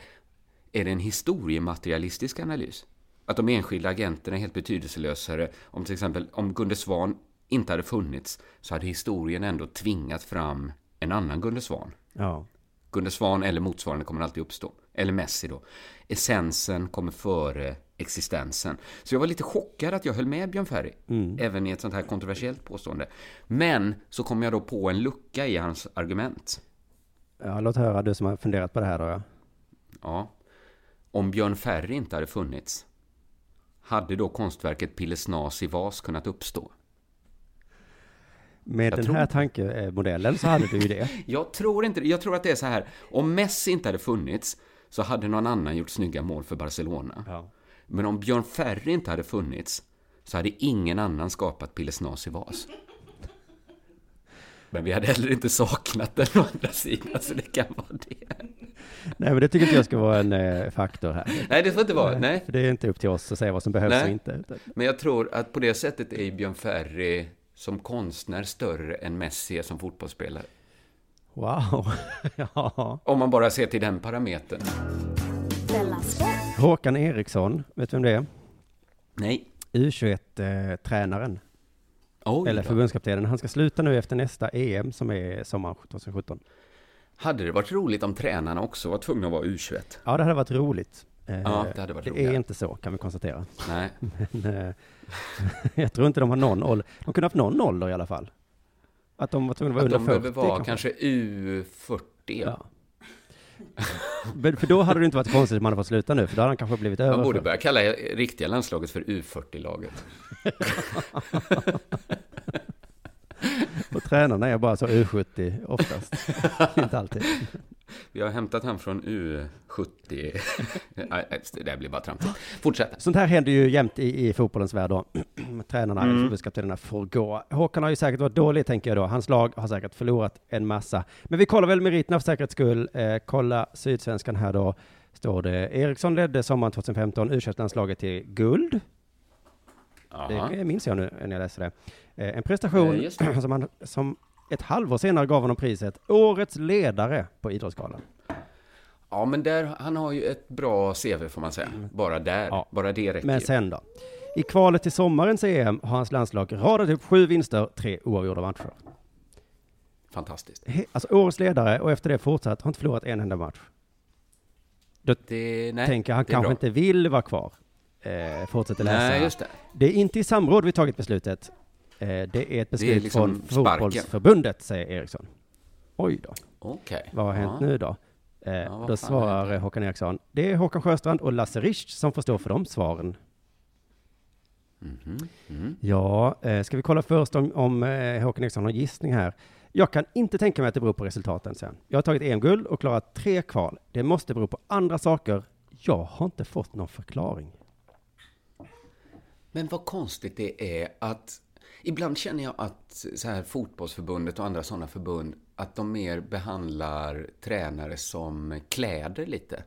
Speaker 3: är det en historiematerialistisk analys? Att de enskilda agenterna är helt betydelselösare. Om till exempel, om Gunde Svan inte hade funnits så hade historien ändå tvingat fram en annan Gunde Svan.
Speaker 2: Ja.
Speaker 3: Gunde Svan eller motsvarande kommer alltid uppstå. Eller Messi då. Essensen kommer före existensen. Så jag var lite chockad att jag höll med Björn Ferry. Även i ett sånt här kontroversiellt påstående. Men så kom jag då på en lucka i hans argument.
Speaker 2: ja, låt höra du som har funderat på det här då. Ja.
Speaker 3: Ja. Om Björn Ferry inte hade funnits, hade då konstverket Pillesnas i vas kunnat uppstå?
Speaker 2: Med
Speaker 3: Jag
Speaker 2: den
Speaker 3: tror
Speaker 2: här tankemodellen så hade du ju det.
Speaker 3: Jag tror inte. Jag tror att det är så här. Om Messi inte hade funnits så hade någon annan gjort snygga mål för Barcelona.
Speaker 2: Ja.
Speaker 3: Men om Björn Ferry inte hade funnits så hade ingen annan skapat Pillesnas i vas. Men vi hade heller inte saknat den å andra sidan, så det kan vara det.
Speaker 2: Nej, men det tycker inte jag ska vara en eh, faktor här.
Speaker 3: Nej, det får inte vara. Nej.
Speaker 2: För det är inte upp till oss att säga vad som behövs
Speaker 3: Nej.
Speaker 2: och inte. utan-
Speaker 3: Men jag tror att på det sättet är Björn Ferry som konstnär större än Messi är som fotbollsspelare.
Speaker 2: Wow. ja.
Speaker 3: Om man bara ser till den parametern.
Speaker 2: Håkan Eriksson, vet du vem det är?
Speaker 3: Nej.
Speaker 2: U21-tränaren,
Speaker 3: Oj
Speaker 2: eller förbundskaptenen. Han ska sluta nu efter nästa EM som är sommaren 2017.
Speaker 3: Hade det varit roligt om tränarna också var tvungna att vara U21?
Speaker 2: Ja, det hade varit roligt. Eh,
Speaker 3: Ja, det hade varit
Speaker 2: det är inte så, kan vi konstatera.
Speaker 3: Nej.
Speaker 2: Men, eh, jag tror inte de har någon ålder. De kunde haft någon ålder i alla fall. Att de var tvungna att vara
Speaker 3: Att
Speaker 2: under
Speaker 3: de
Speaker 2: 40
Speaker 3: behöver vara
Speaker 2: kanske.
Speaker 3: kanske U40.
Speaker 2: Ja. För då hade det inte varit konstigt om han hade fått sluta nu, för då hade han kanske blivit över.
Speaker 3: Man borde
Speaker 2: 40.
Speaker 3: börja kalla riktiga landslaget för U40-laget.
Speaker 2: Och tränarna är bara så U70 oftast. inte alltid.
Speaker 3: Vi har hämtat han från U70. Nej, det där blir bara tramsigt. Fortsätt.
Speaker 2: Sånt här händer ju jämt i, i fotbollens värld då. Tränarna,
Speaker 3: Mm.
Speaker 2: förbundskaptenerna får gå. Håkan har ju säkert varit dålig, tänker jag då. Hans lag har säkert förlorat en massa. Men vi kollar väl meriterna för säkerhets skull. Eh, kolla Sydsvenskan här då. Står det Eriksson ledde sommaren 2015 u landslaget till guld.
Speaker 3: Jaha.
Speaker 2: Det minns jag nu när jag läser det. Eh, en prestation som, han, som ett halvår senare gav honom priset Årets ledare på Idrottsgalan.
Speaker 3: Ja, men där, han har ju ett bra CV får man säga. Bara där.
Speaker 2: Ja.
Speaker 3: Bara det räcker
Speaker 2: Men sen då? I kvalet till sommarens EM har hans landslag radat upp sju vinster, tre oavgjorda matcher.
Speaker 3: Fantastiskt.
Speaker 2: He- Alltså årets ledare och efter det fortsatt har inte förlorat en enda match. Då
Speaker 3: Det, nej,
Speaker 2: tänker han kanske
Speaker 3: bra.
Speaker 2: inte vill vara kvar. Eh, fortsätter läsa.
Speaker 3: Nej, just det.
Speaker 2: Det är inte i samråd vi tagit beslutet. Eh, det är ett beslut
Speaker 3: liksom
Speaker 2: från
Speaker 3: sparken.
Speaker 2: fotbollsförbundet, säger Eriksson. Oj då,
Speaker 3: Okej.
Speaker 2: vad har hänt
Speaker 3: Ja.
Speaker 2: nu då? Eh,
Speaker 3: Ja,
Speaker 2: då svarar Håkan Eriksson. Det är Håkan Sjöstrand och Lasse Richt som får stå för de svaren.
Speaker 3: Mhm. Mm.
Speaker 2: Ja, eh, ska vi kolla först om, om eh, Håkan Eriksson har gissning här. Jag kan inte tänka mig att det beror på resultaten sen. Jag har tagit EM-guld och klarat tre kval. Det måste bero på andra saker. Jag har inte fått någon förklaring.
Speaker 3: Men vad konstigt det är att ibland känner jag att så här fotbollsförbundet och andra sådana förbund att de mer behandlar tränare som kläder lite.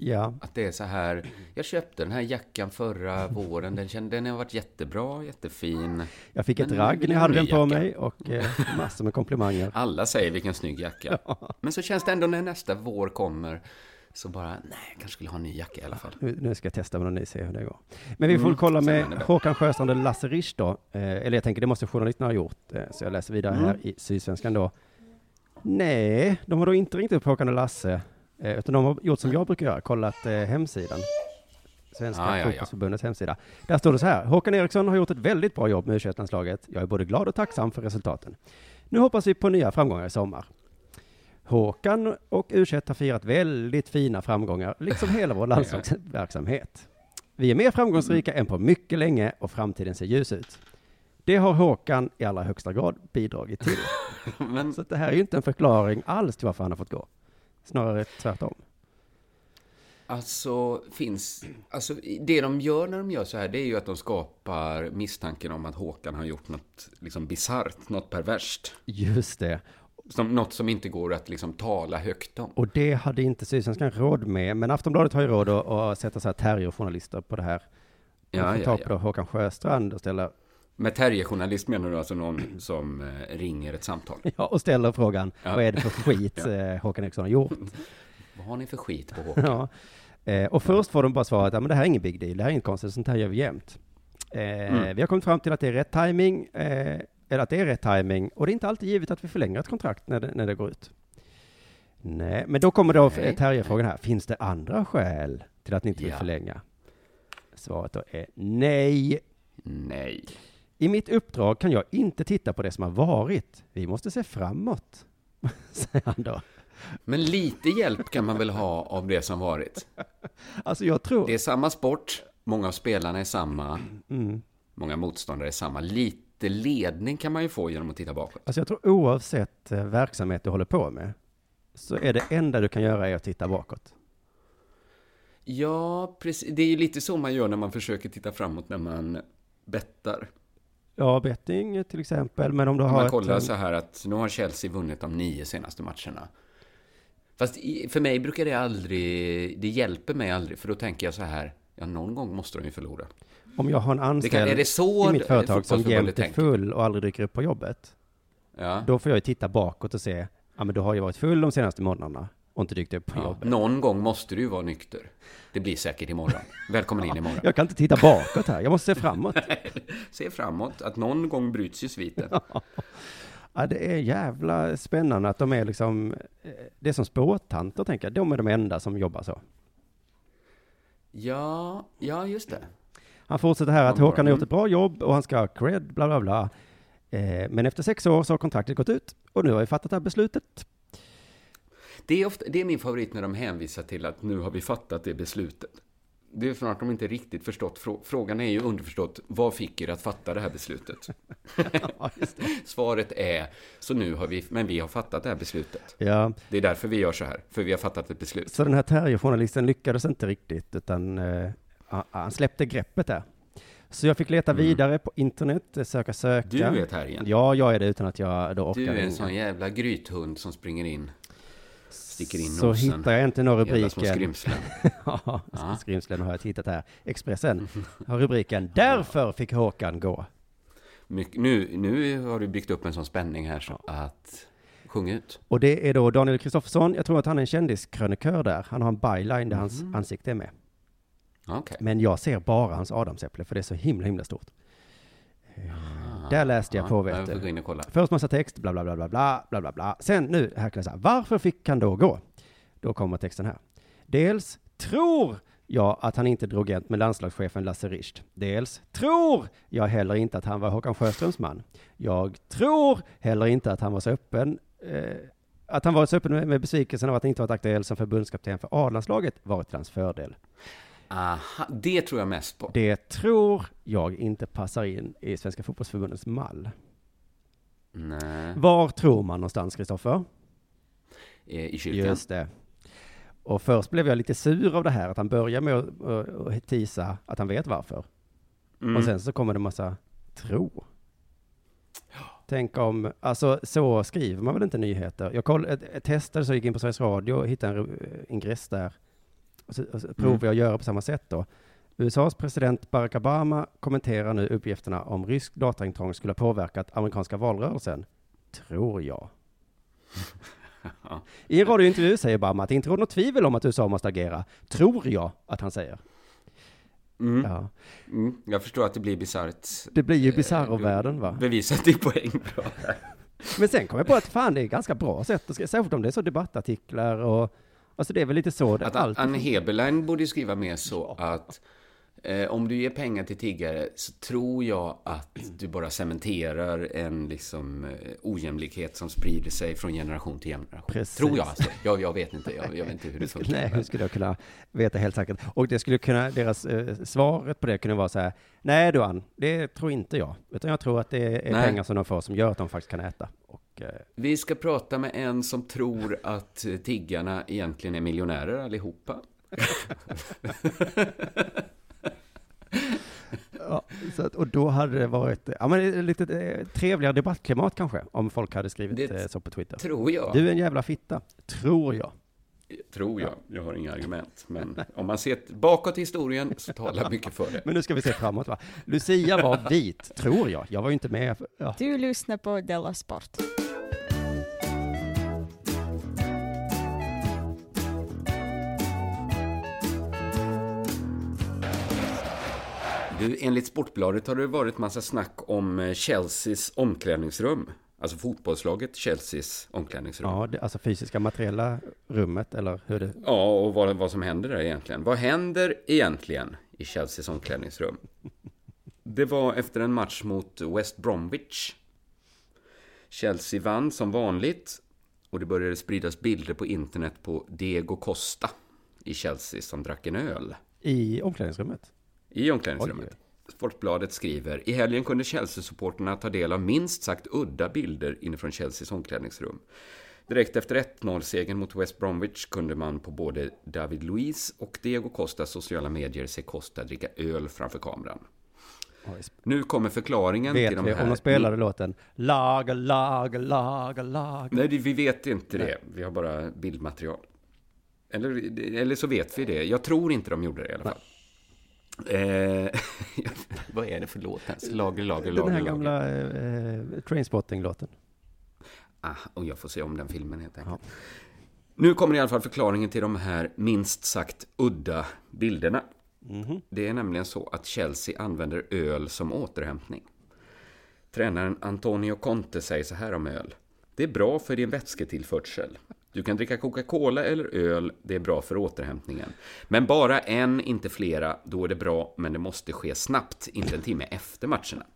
Speaker 2: Ja,
Speaker 3: Att det är så här, jag köpte den här jackan förra våren, den, kände, den har varit jättebra, jättefin.
Speaker 2: jag fick ett ragg när jag hade
Speaker 3: ha
Speaker 2: den på
Speaker 3: jacka?
Speaker 2: mig och eh, massor med komplimanger.
Speaker 3: Alla säger vilken snygg jacka. Men så känns det ändå när nästa vår kommer, så bara, nej, jag kanske skulle ha en ny jacka i alla fall.
Speaker 2: Nu, ska jag testa med någon ny, se hur det går. Men vi får
Speaker 3: Mm,
Speaker 2: kolla med. Håkan Sjöstrand och Lasse Risch då. Eh, eller jag tänker, det måste journalisterna ha gjort. Eh, så jag läser vidare
Speaker 3: Mm.
Speaker 2: här i Sydsvenskan då. Nej, de har då inte ringt upp Håkan och Lasse. Eh, utan de har gjort som jag brukar göra, kollat eh, hemsidan. Svenska
Speaker 3: Ah, ja, ja.
Speaker 2: fotbollsförbundets hemsida. Där står det så här. Håkan Eriksson har gjort ett väldigt bra jobb med u Jag är både glad och tacksam för resultaten. Nu hoppas vi på nya framgångar i sommar. Håkan och u har firat väldigt fina framgångar, liksom hela vår landslagsverksamhet. Vi är mer framgångsrika än på mycket länge och framtiden ser ljus ut. Det har Håkan i allra högsta grad bidragit till.
Speaker 3: Men
Speaker 2: Så det här är ju inte en förklaring alls till varför han har fått gå. Snarare tvärtom.
Speaker 3: Alltså, finns... Alltså, det de gör när de gör så här, det är ju att de skapar misstanken om att Håkan har gjort något liksom bisarrt, något perverst.
Speaker 2: Just det.
Speaker 3: Som, något som inte går att liksom tala högt om.
Speaker 2: Och det hade inte Sydsvenskan råd med. Men Aftonbladet har ju råd att, att sätta så här terrierjournalister på det här. De
Speaker 3: Ja,
Speaker 2: får
Speaker 3: ja,
Speaker 2: ta
Speaker 3: ja.
Speaker 2: Håkan Sjöstrand och ställa,
Speaker 3: Med terrierjournalist menar du alltså någon som eh, ringer ett samtal?
Speaker 2: ja, och ställer frågan,
Speaker 3: Ja.
Speaker 2: vad är det för skit
Speaker 3: Ja.
Speaker 2: eh, Håkan Eriksson har gjort?
Speaker 3: Vad har ni för skit på Håkan?
Speaker 2: Ja. Eh, och först får de bara svaret, ja men det här är ingen big deal, det här är inget konstigt, sånt här gör vi jämt.
Speaker 3: Mm.
Speaker 2: Vi har kommit fram till att det är rätt timing, eller att det är rätt timing, och det är inte alltid givet att vi förlänger ett kontrakt när det, när det går ut. Nej, men då kommer då. Terje-frågan här, finns det andra skäl till att ni inte vill
Speaker 3: Ja.
Speaker 2: förlänga? Svaret då är nej.
Speaker 3: Nej.
Speaker 2: I mitt uppdrag kan jag inte titta på det som har varit. Vi måste se framåt, säger han då.
Speaker 3: Men lite hjälp kan man väl ha av det som varit?
Speaker 2: Alltså jag tror...
Speaker 3: Det är samma sport, många av spelarna är samma,
Speaker 2: Mm.
Speaker 3: många motståndare är samma. Lite ledning kan man ju få genom att titta bakåt.
Speaker 2: Alltså jag tror oavsett eh, verksamhet du håller på med, så är det enda du kan göra är att titta bakåt.
Speaker 3: Ja, precis. Det är ju lite så man gör när man försöker titta framåt när man bettar.
Speaker 2: Ja, betting till exempel, men om du
Speaker 3: Om
Speaker 2: har
Speaker 3: man
Speaker 2: ett,
Speaker 3: kollar
Speaker 2: eh,
Speaker 3: så här att nu har Chelsea vunnit de nio senaste matcherna. Fast för mig brukar det aldrig, det hjälper mig aldrig, för då tänker jag så här, ja någon gång måste de ju förlora.
Speaker 2: om jag har en
Speaker 3: Det kan,
Speaker 2: anställd
Speaker 3: är det så
Speaker 2: i mitt företag som jämt är full och aldrig dyker upp på jobbet,
Speaker 3: Ja.
Speaker 2: då får jag ju titta bakåt och se, ja men du har ju varit full de senaste månaderna och inte dykt upp på
Speaker 3: Ja,
Speaker 2: jobbet.
Speaker 3: någon gång måste du ju vara nykter. Det blir säkert imorgon. Välkommen in imorgon.
Speaker 2: Jag kan inte titta bakåt här, jag måste se framåt.
Speaker 3: Se framåt, att någon gång bryts ju sviten.
Speaker 2: Ja, det är jävla spännande att de är liksom, eh, det är som spåtanter tänker jag, de är de enda som jobbar så.
Speaker 3: Ja, ja just det.
Speaker 2: Han fortsätter här att Håkan har gjort ett bra jobb och han ska ha cred, bla bla bla. Eh, men efter sex år så har kontraktet gått ut och nu har vi fattat det här beslutet.
Speaker 3: Det är, ofta, det är min favorit när de hänvisar till att nu har vi fattat det beslutet. Det är för att de inte riktigt förstått. frå- Frågan är ju underförstått, vad fick er att fatta det här beslutet? Svaret är, så nu har vi, men vi har fattat det här beslutet.
Speaker 2: Ja,
Speaker 3: Det är därför vi gör så här, för vi har fattat ett beslut.
Speaker 2: så den här terrierjournalisten lyckades inte riktigt utan eh, han- släppte greppet där. Så jag fick leta
Speaker 3: Mm.
Speaker 2: vidare på internet, eh, söka söka.
Speaker 3: Du är här igen.
Speaker 2: Ja, jag är det utan att jag då orkar
Speaker 3: Du är en
Speaker 2: ringa.
Speaker 3: sån jävla grythund som springer in, sticker in
Speaker 2: Så
Speaker 3: nosen.
Speaker 2: hittar jag inte någon
Speaker 3: Jävla små
Speaker 2: rubriken.
Speaker 3: skrymslen.
Speaker 2: Ja,
Speaker 3: Ja.
Speaker 2: skrymslen har jag tittat här. Expressen har rubriken Därför fick Håkan gå.
Speaker 3: Mycket, nu, nu har du byggt upp en sån spänning här så att sjung ut.
Speaker 2: Och det är då Daniel Kristoffersson, jag tror att han är en kändiskrönikör där. Han har en byline där hans
Speaker 3: Mhm.
Speaker 2: ansikte är med.
Speaker 3: Okej.
Speaker 2: Men jag ser bara hans adamsäpple, för det är så himla, himla stort. Där läste jag
Speaker 3: Ja,
Speaker 2: på, vet du.
Speaker 3: in och kolla.
Speaker 2: Först massa text, bla, bla, bla, bla, bla, bla, bla, bla. Sen nu, här kan jag säga, varför fick han då gå? Då kommer texten här. Dels tror jag att han inte drog jämt med landslagschefen Lasse Richt. Dels tror jag heller inte att han var Håkan Sjöströms man. Jag tror heller inte att han var så öppen eh, att han varit så öppen med, med besvikelsen av att han inte varit aktuell som förbundskapten för A-landslaget varit till hans fördel.
Speaker 3: Aha, det tror jag mest på.
Speaker 2: Det tror jag inte passar in i Svenska fotbollsförbundets mall.
Speaker 3: Nej,
Speaker 2: Var tror man någonstans, Kristoffer?
Speaker 3: eh, i kyrkan.
Speaker 2: Just det. Och först blev jag lite sur av det här, att han börjar med att, tisa att han vet varför.
Speaker 3: Mm.
Speaker 2: Och sen så kommer det massa tro. Tänk om, alltså så skriver man väl inte nyheter? Jag, koll, testade så jag gick in på Sveriges Radio och hittade en ingress där. Och så, och så provar jag att göra på samma sätt då. USAs president Barack Obama kommenterar nu uppgifterna om rysk dataintrång skulle ha påverkat amerikanska valrörelsen. Tror jag.
Speaker 3: Ja.
Speaker 2: I en radiointervju säger Obama att det inte råder något tvivel om att USA måste agera. Tror jag att han säger.
Speaker 3: Mm.
Speaker 2: Ja.
Speaker 3: Mm. Jag förstår att det blir bisarrt.
Speaker 2: Det blir ju
Speaker 3: Eh,
Speaker 2: bisarro-världen va?
Speaker 3: Bevisat din poäng.
Speaker 2: Men sen kom jag på att fan det är ganska bra sätt särskilt om det är så debattartiklar och Alltså det är väl lite så det
Speaker 3: Att
Speaker 2: alltid
Speaker 3: Anne Heberlein borde ju skriva mer så att eh, om du ger pengar till tiggare så tror jag att du bara cementerar en liksom eh, ojämlikhet som sprider sig från generation till generation.
Speaker 2: Precis.
Speaker 3: Tror jag alltså. Jag, jag vet inte. Jag, jag vet inte hur det funkar.
Speaker 2: Nej, hur skulle jag kunna veta helt säkert? Och det skulle kunna, deras eh, svaret på det kunde vara så här, nej du Ann, det tror inte jag. Utan jag tror att det är
Speaker 3: Nej.
Speaker 2: pengar som de får som gör att de faktiskt kan äta. Och,
Speaker 3: Vi ska prata med en som tror att eh, tiggarna egentligen är miljonärer allihopa.
Speaker 2: ja, så att, och då hade det varit, ja men ett lite eh, trevligare debattklimat kanske, om folk hade skrivit
Speaker 3: Det
Speaker 2: eh, så på Twitter.
Speaker 3: Tror jag.
Speaker 2: Du är en jävla fitta, tror jag.
Speaker 3: Tror jag. Jag har inga argument. Men om man ser bakåt i historien så talar mycket för det.
Speaker 2: Men nu ska vi se framåt va. Lucia var vit, tror jag. Jag var ju inte med. Ja.
Speaker 1: Du lyssnar på Della Sport.
Speaker 3: Enligt Sportbladet har det varit massa snack om eh, Chelseas omklädningsrum. Alltså fotbollslaget Chelseas omklädningsrum. Ja,
Speaker 2: Ja, det, alltså fysiska materiella rummet, eller hur det...
Speaker 3: och vad, vad som händer där egentligen. Vad händer egentligen i Chelseas omklädningsrum? Det var efter en match mot West Bromwich. Chelsea vann som vanligt och det började spridas bilder på internet på Diego Costa i Chelsea som drack en öl.
Speaker 2: I omklädningsrummet?
Speaker 3: I omklädningsrummet. Sportbladet skriver, i helgen kunde Chelsea-supporterna ta del av minst sagt udda bilder inifrån Chelseas omklädningsrum. Direkt efter 1-0-segern mot West Bromwich kunde man på både David Luiz och Diego Costas sociala medier se Costa dricka öl framför kameran. Nu kommer förklaringen till
Speaker 2: Vet
Speaker 3: de
Speaker 2: vi
Speaker 3: här...
Speaker 2: om de spelade låten Laga, laga, laga, laga?
Speaker 3: Nej, vi vet inte
Speaker 2: Nej.
Speaker 3: det. Vi har bara bildmaterial. Eller, eller så vet vi det. Jag tror inte de gjorde det i alla fall. Eh, vad är det för låt ens? Lager, lager,
Speaker 2: Den
Speaker 3: lager,
Speaker 2: här
Speaker 3: lager.
Speaker 2: gamla eh, Trainspotting-låten.
Speaker 3: Ah, och jag får se om den filmen helt enkelt. Nu kommer i alla fall förklaringen till de här minst sagt udda bilderna.
Speaker 2: Mhm.
Speaker 3: Det är nämligen så att Chelsea använder öl som återhämtning. Tränaren Antonio Conte säger så här om öl. Det är bra för din vätsketillförsel. Du kan dricka Coca-Cola eller öl, det är bra för återhämtningen. Men bara en, inte flera, då är det bra, men det måste ske snabbt, inte en timme efter matcherna.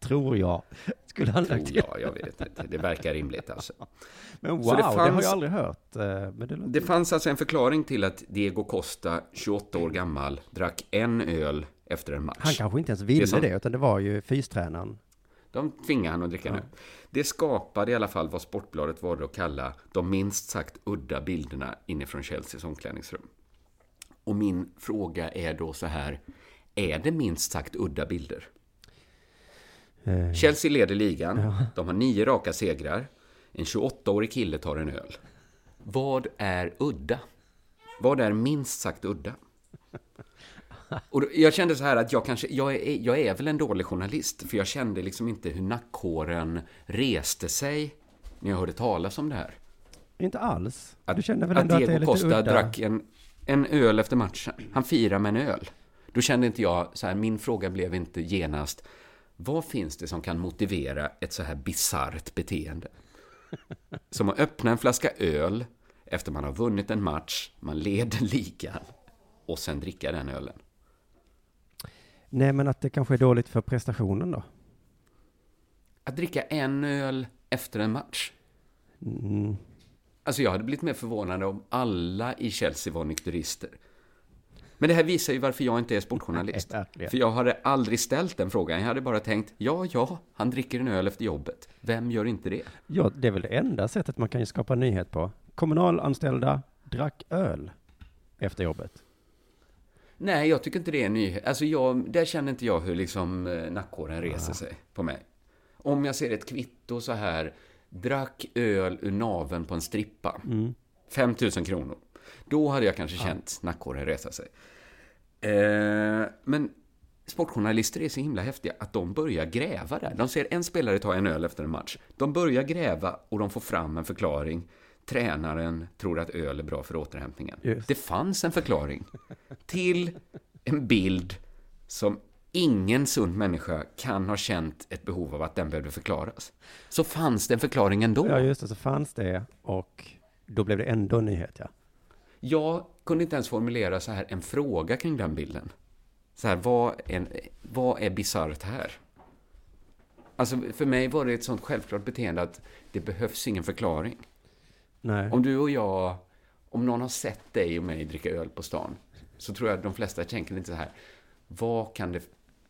Speaker 2: Tror jag. Skulle han
Speaker 3: Tror
Speaker 2: lagt till.
Speaker 3: jag, jag vet inte. Det verkar rimligt alltså.
Speaker 2: Men wow,
Speaker 3: Så det
Speaker 2: det, har
Speaker 3: fanns-
Speaker 2: jag aldrig hört. eh, Men det.
Speaker 3: Det fanns alltså en förklaring till att Diego Costa, 28 år gammal, drack en öl efter en match.
Speaker 2: Han kanske inte ens ville
Speaker 3: Det
Speaker 2: det,
Speaker 3: som-
Speaker 2: utan det var ju fystränaren.
Speaker 3: De tvingade han att dricka en öl. Det skapade i alla fall vad Sportbladet valde att kalla de minst sagt udda bilderna inifrån Chelseas omklädningsrum. Och min fråga är då så här, är det minst sagt udda bilder?
Speaker 2: Eh,
Speaker 3: Chelsea leder ligan, de har nio raka segrar, en 28-årig kille tar en öl. Vad är udda? Vad är minst sagt udda? Och då, jag kände så här att jag kanske, jag är, jag är väl en dålig journalist, för jag kände liksom inte hur nackhåren reste sig när jag hörde talas om det här.
Speaker 2: Inte alls.
Speaker 3: Att,
Speaker 2: du känner väl
Speaker 3: att
Speaker 2: ändå att det är
Speaker 3: Diego
Speaker 2: lite
Speaker 3: Costa drack en, en öl efter matchen. Han firar med en öl. Då kände inte jag, så här, min fråga blev inte genast, vad finns det som kan motivera ett så här bisarrt beteende? Som att öppna en flaska öl efter man har vunnit en match, man leder ligan och sen dricka den ölen.
Speaker 2: Nej, men att det kanske är dåligt för prestationen då?
Speaker 3: Att dricka en öl efter en match.
Speaker 2: Mm.
Speaker 3: Alltså jag hade blivit mer förvånad om alla i Chelsea var nykterister. Men det här visar ju varför jag inte är sportjournalist.
Speaker 2: Nej.
Speaker 3: För jag hade aldrig ställt den frågan. Jag hade bara tänkt, ja, ja, han dricker en öl efter jobbet. Vem gör inte det?
Speaker 2: Ja, det är väl det enda sättet man kan ju skapa nyhet på. Kommunalanställda drack öl efter jobbet.
Speaker 3: Nej, jag tycker inte det är en nyhet. Alltså jag, där känner inte jag hur liksom eh, nackhåren reser sig på mig. Om jag ser ett kvitto så här, drack öl ur naven på en strippa. 5 000 kronor. Då hade jag kanske känt nackhåren resa sig. Eh, men sportjournalister är så himla häftiga att de börjar gräva där. De ser en spelare ta en öl efter en match. De börjar gräva och de får fram en förklaring. Tränaren tror att öl är bra för återhämtningen.
Speaker 2: Just.
Speaker 3: Det fanns en förklaring till en bild som ingen sund människa kan ha känt ett behov av att den behövde förklaras. Så fanns det en förklaring ändå.
Speaker 2: Ja, just det, så fanns det och då blev det ändå en nyhet, ja.
Speaker 3: Jag kunde inte ens formulera så här en fråga kring den bilden. Så här, vad är, vad är bisarrt här? Alltså, för mig var det ett sånt självklart beteende att det behövs ingen förklaring.
Speaker 2: Nej.
Speaker 3: Om du och jag, om någon har sett dig och mig dricka öl på stan, så tror jag att de flesta tänker lite så här, vad kan det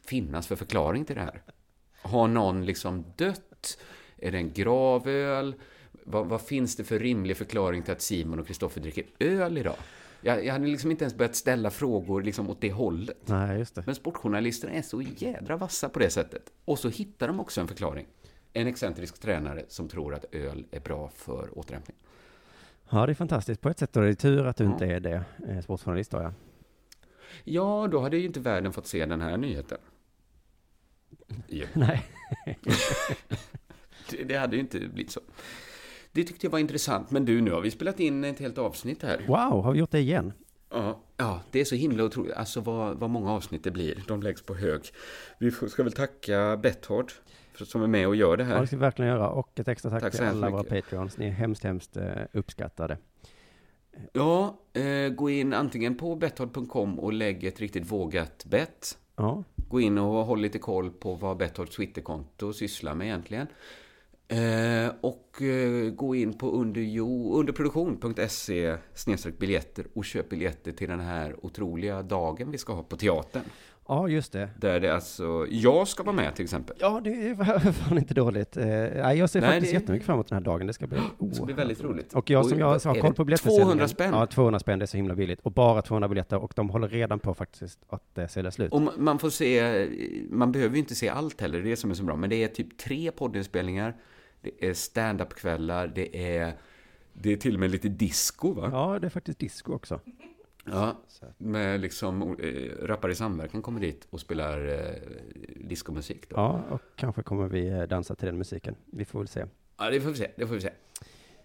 Speaker 3: finnas för förklaring till det här? Har någon liksom dött? Är det en gravöl? Vad, vad finns det för rimlig förklaring till att Simon och Kristoffer dricker öl idag? Jag, jag hade liksom inte ens börjat ställa frågor liksom åt det hållet.
Speaker 2: Nej, just det.
Speaker 3: Men sportjournalisterna är så jädra vassa på det sättet. Och så hittar de också en förklaring. En excentrisk tränare som tror att öl är bra för återhämtning.
Speaker 2: Ja, det är fantastiskt. På ett sätt är det tur att du inte är det, eh, sportjournalist då, ja.
Speaker 3: Ja, då hade ju inte världen fått se den här nyheten. Ja,
Speaker 2: Nej.
Speaker 3: det, det hade ju inte blivit så. Det tyckte jag var intressant. Men du, nu har vi spelat in ett helt avsnitt här.
Speaker 2: Wow, har vi gjort det igen?
Speaker 3: Ja, ja det är så himla otroligt. Alltså vad, vad många avsnitt det blir. De läggs på hög. Vi ska väl tacka Betthard som är med och gör det
Speaker 2: Ja, det
Speaker 3: här.
Speaker 2: ska vi verkligen göra. Och ett extra tack,
Speaker 3: Tack
Speaker 2: till alla våra. Patreons. Ni är hemskt, hemskt eh, uppskattade.
Speaker 3: Ja, eh, gå in antingen på betthard.com och lägg ett riktigt vågat bett.
Speaker 2: Ja,
Speaker 3: Gå in och håll lite koll på vad Betthords Twitterkonto sysslar med egentligen. Eh, och eh, gå in på underjo- underproduktion.se biljetter och köp biljetter till den här otroliga dagen vi ska ha på teatern.
Speaker 2: Ja just det.
Speaker 3: Där det alltså, jag ska vara med till exempel.
Speaker 2: Ja, det är fan inte dåligt. Eh, nej, jag ser
Speaker 3: Nej,
Speaker 2: faktiskt
Speaker 3: det-
Speaker 2: jättemycket fram emot den här dagen. Det ska bli
Speaker 3: Det ska bli väldigt roligt.
Speaker 2: Och jag som jag har koll på biljettförsäljningen.
Speaker 3: 200 spänn.
Speaker 2: Ja, 200 spänn. Det är så himla billigt. Och bara 200 biljetter. Och de håller redan på faktiskt att eh, sälja slut.
Speaker 3: Och man får se, man behöver ju inte se allt heller, det är det som är så bra. Men det är typ tre poddinspelningar, det är stand-up-kvällar, det är, det är till och med lite disco va?
Speaker 2: Ja, det är faktiskt disco också.
Speaker 3: Ja, med liksom eh, rappare i samverkan kommer dit och spelar eh, discomusik då.
Speaker 2: Ja, och kanske kommer vi eh, dansa till den musiken. Vi får väl se.
Speaker 3: Ja, det får vi se, det får vi se.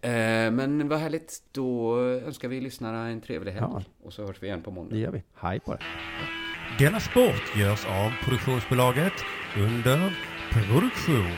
Speaker 3: Eh, men vad härligt, då önskar vi lyssnarna en trevlig helg.
Speaker 2: Ja.
Speaker 3: Och så hörs vi igen på måndag.
Speaker 2: Det gör vi. Hej på det.
Speaker 5: Denna sport görs av produktionsbolaget under produktion.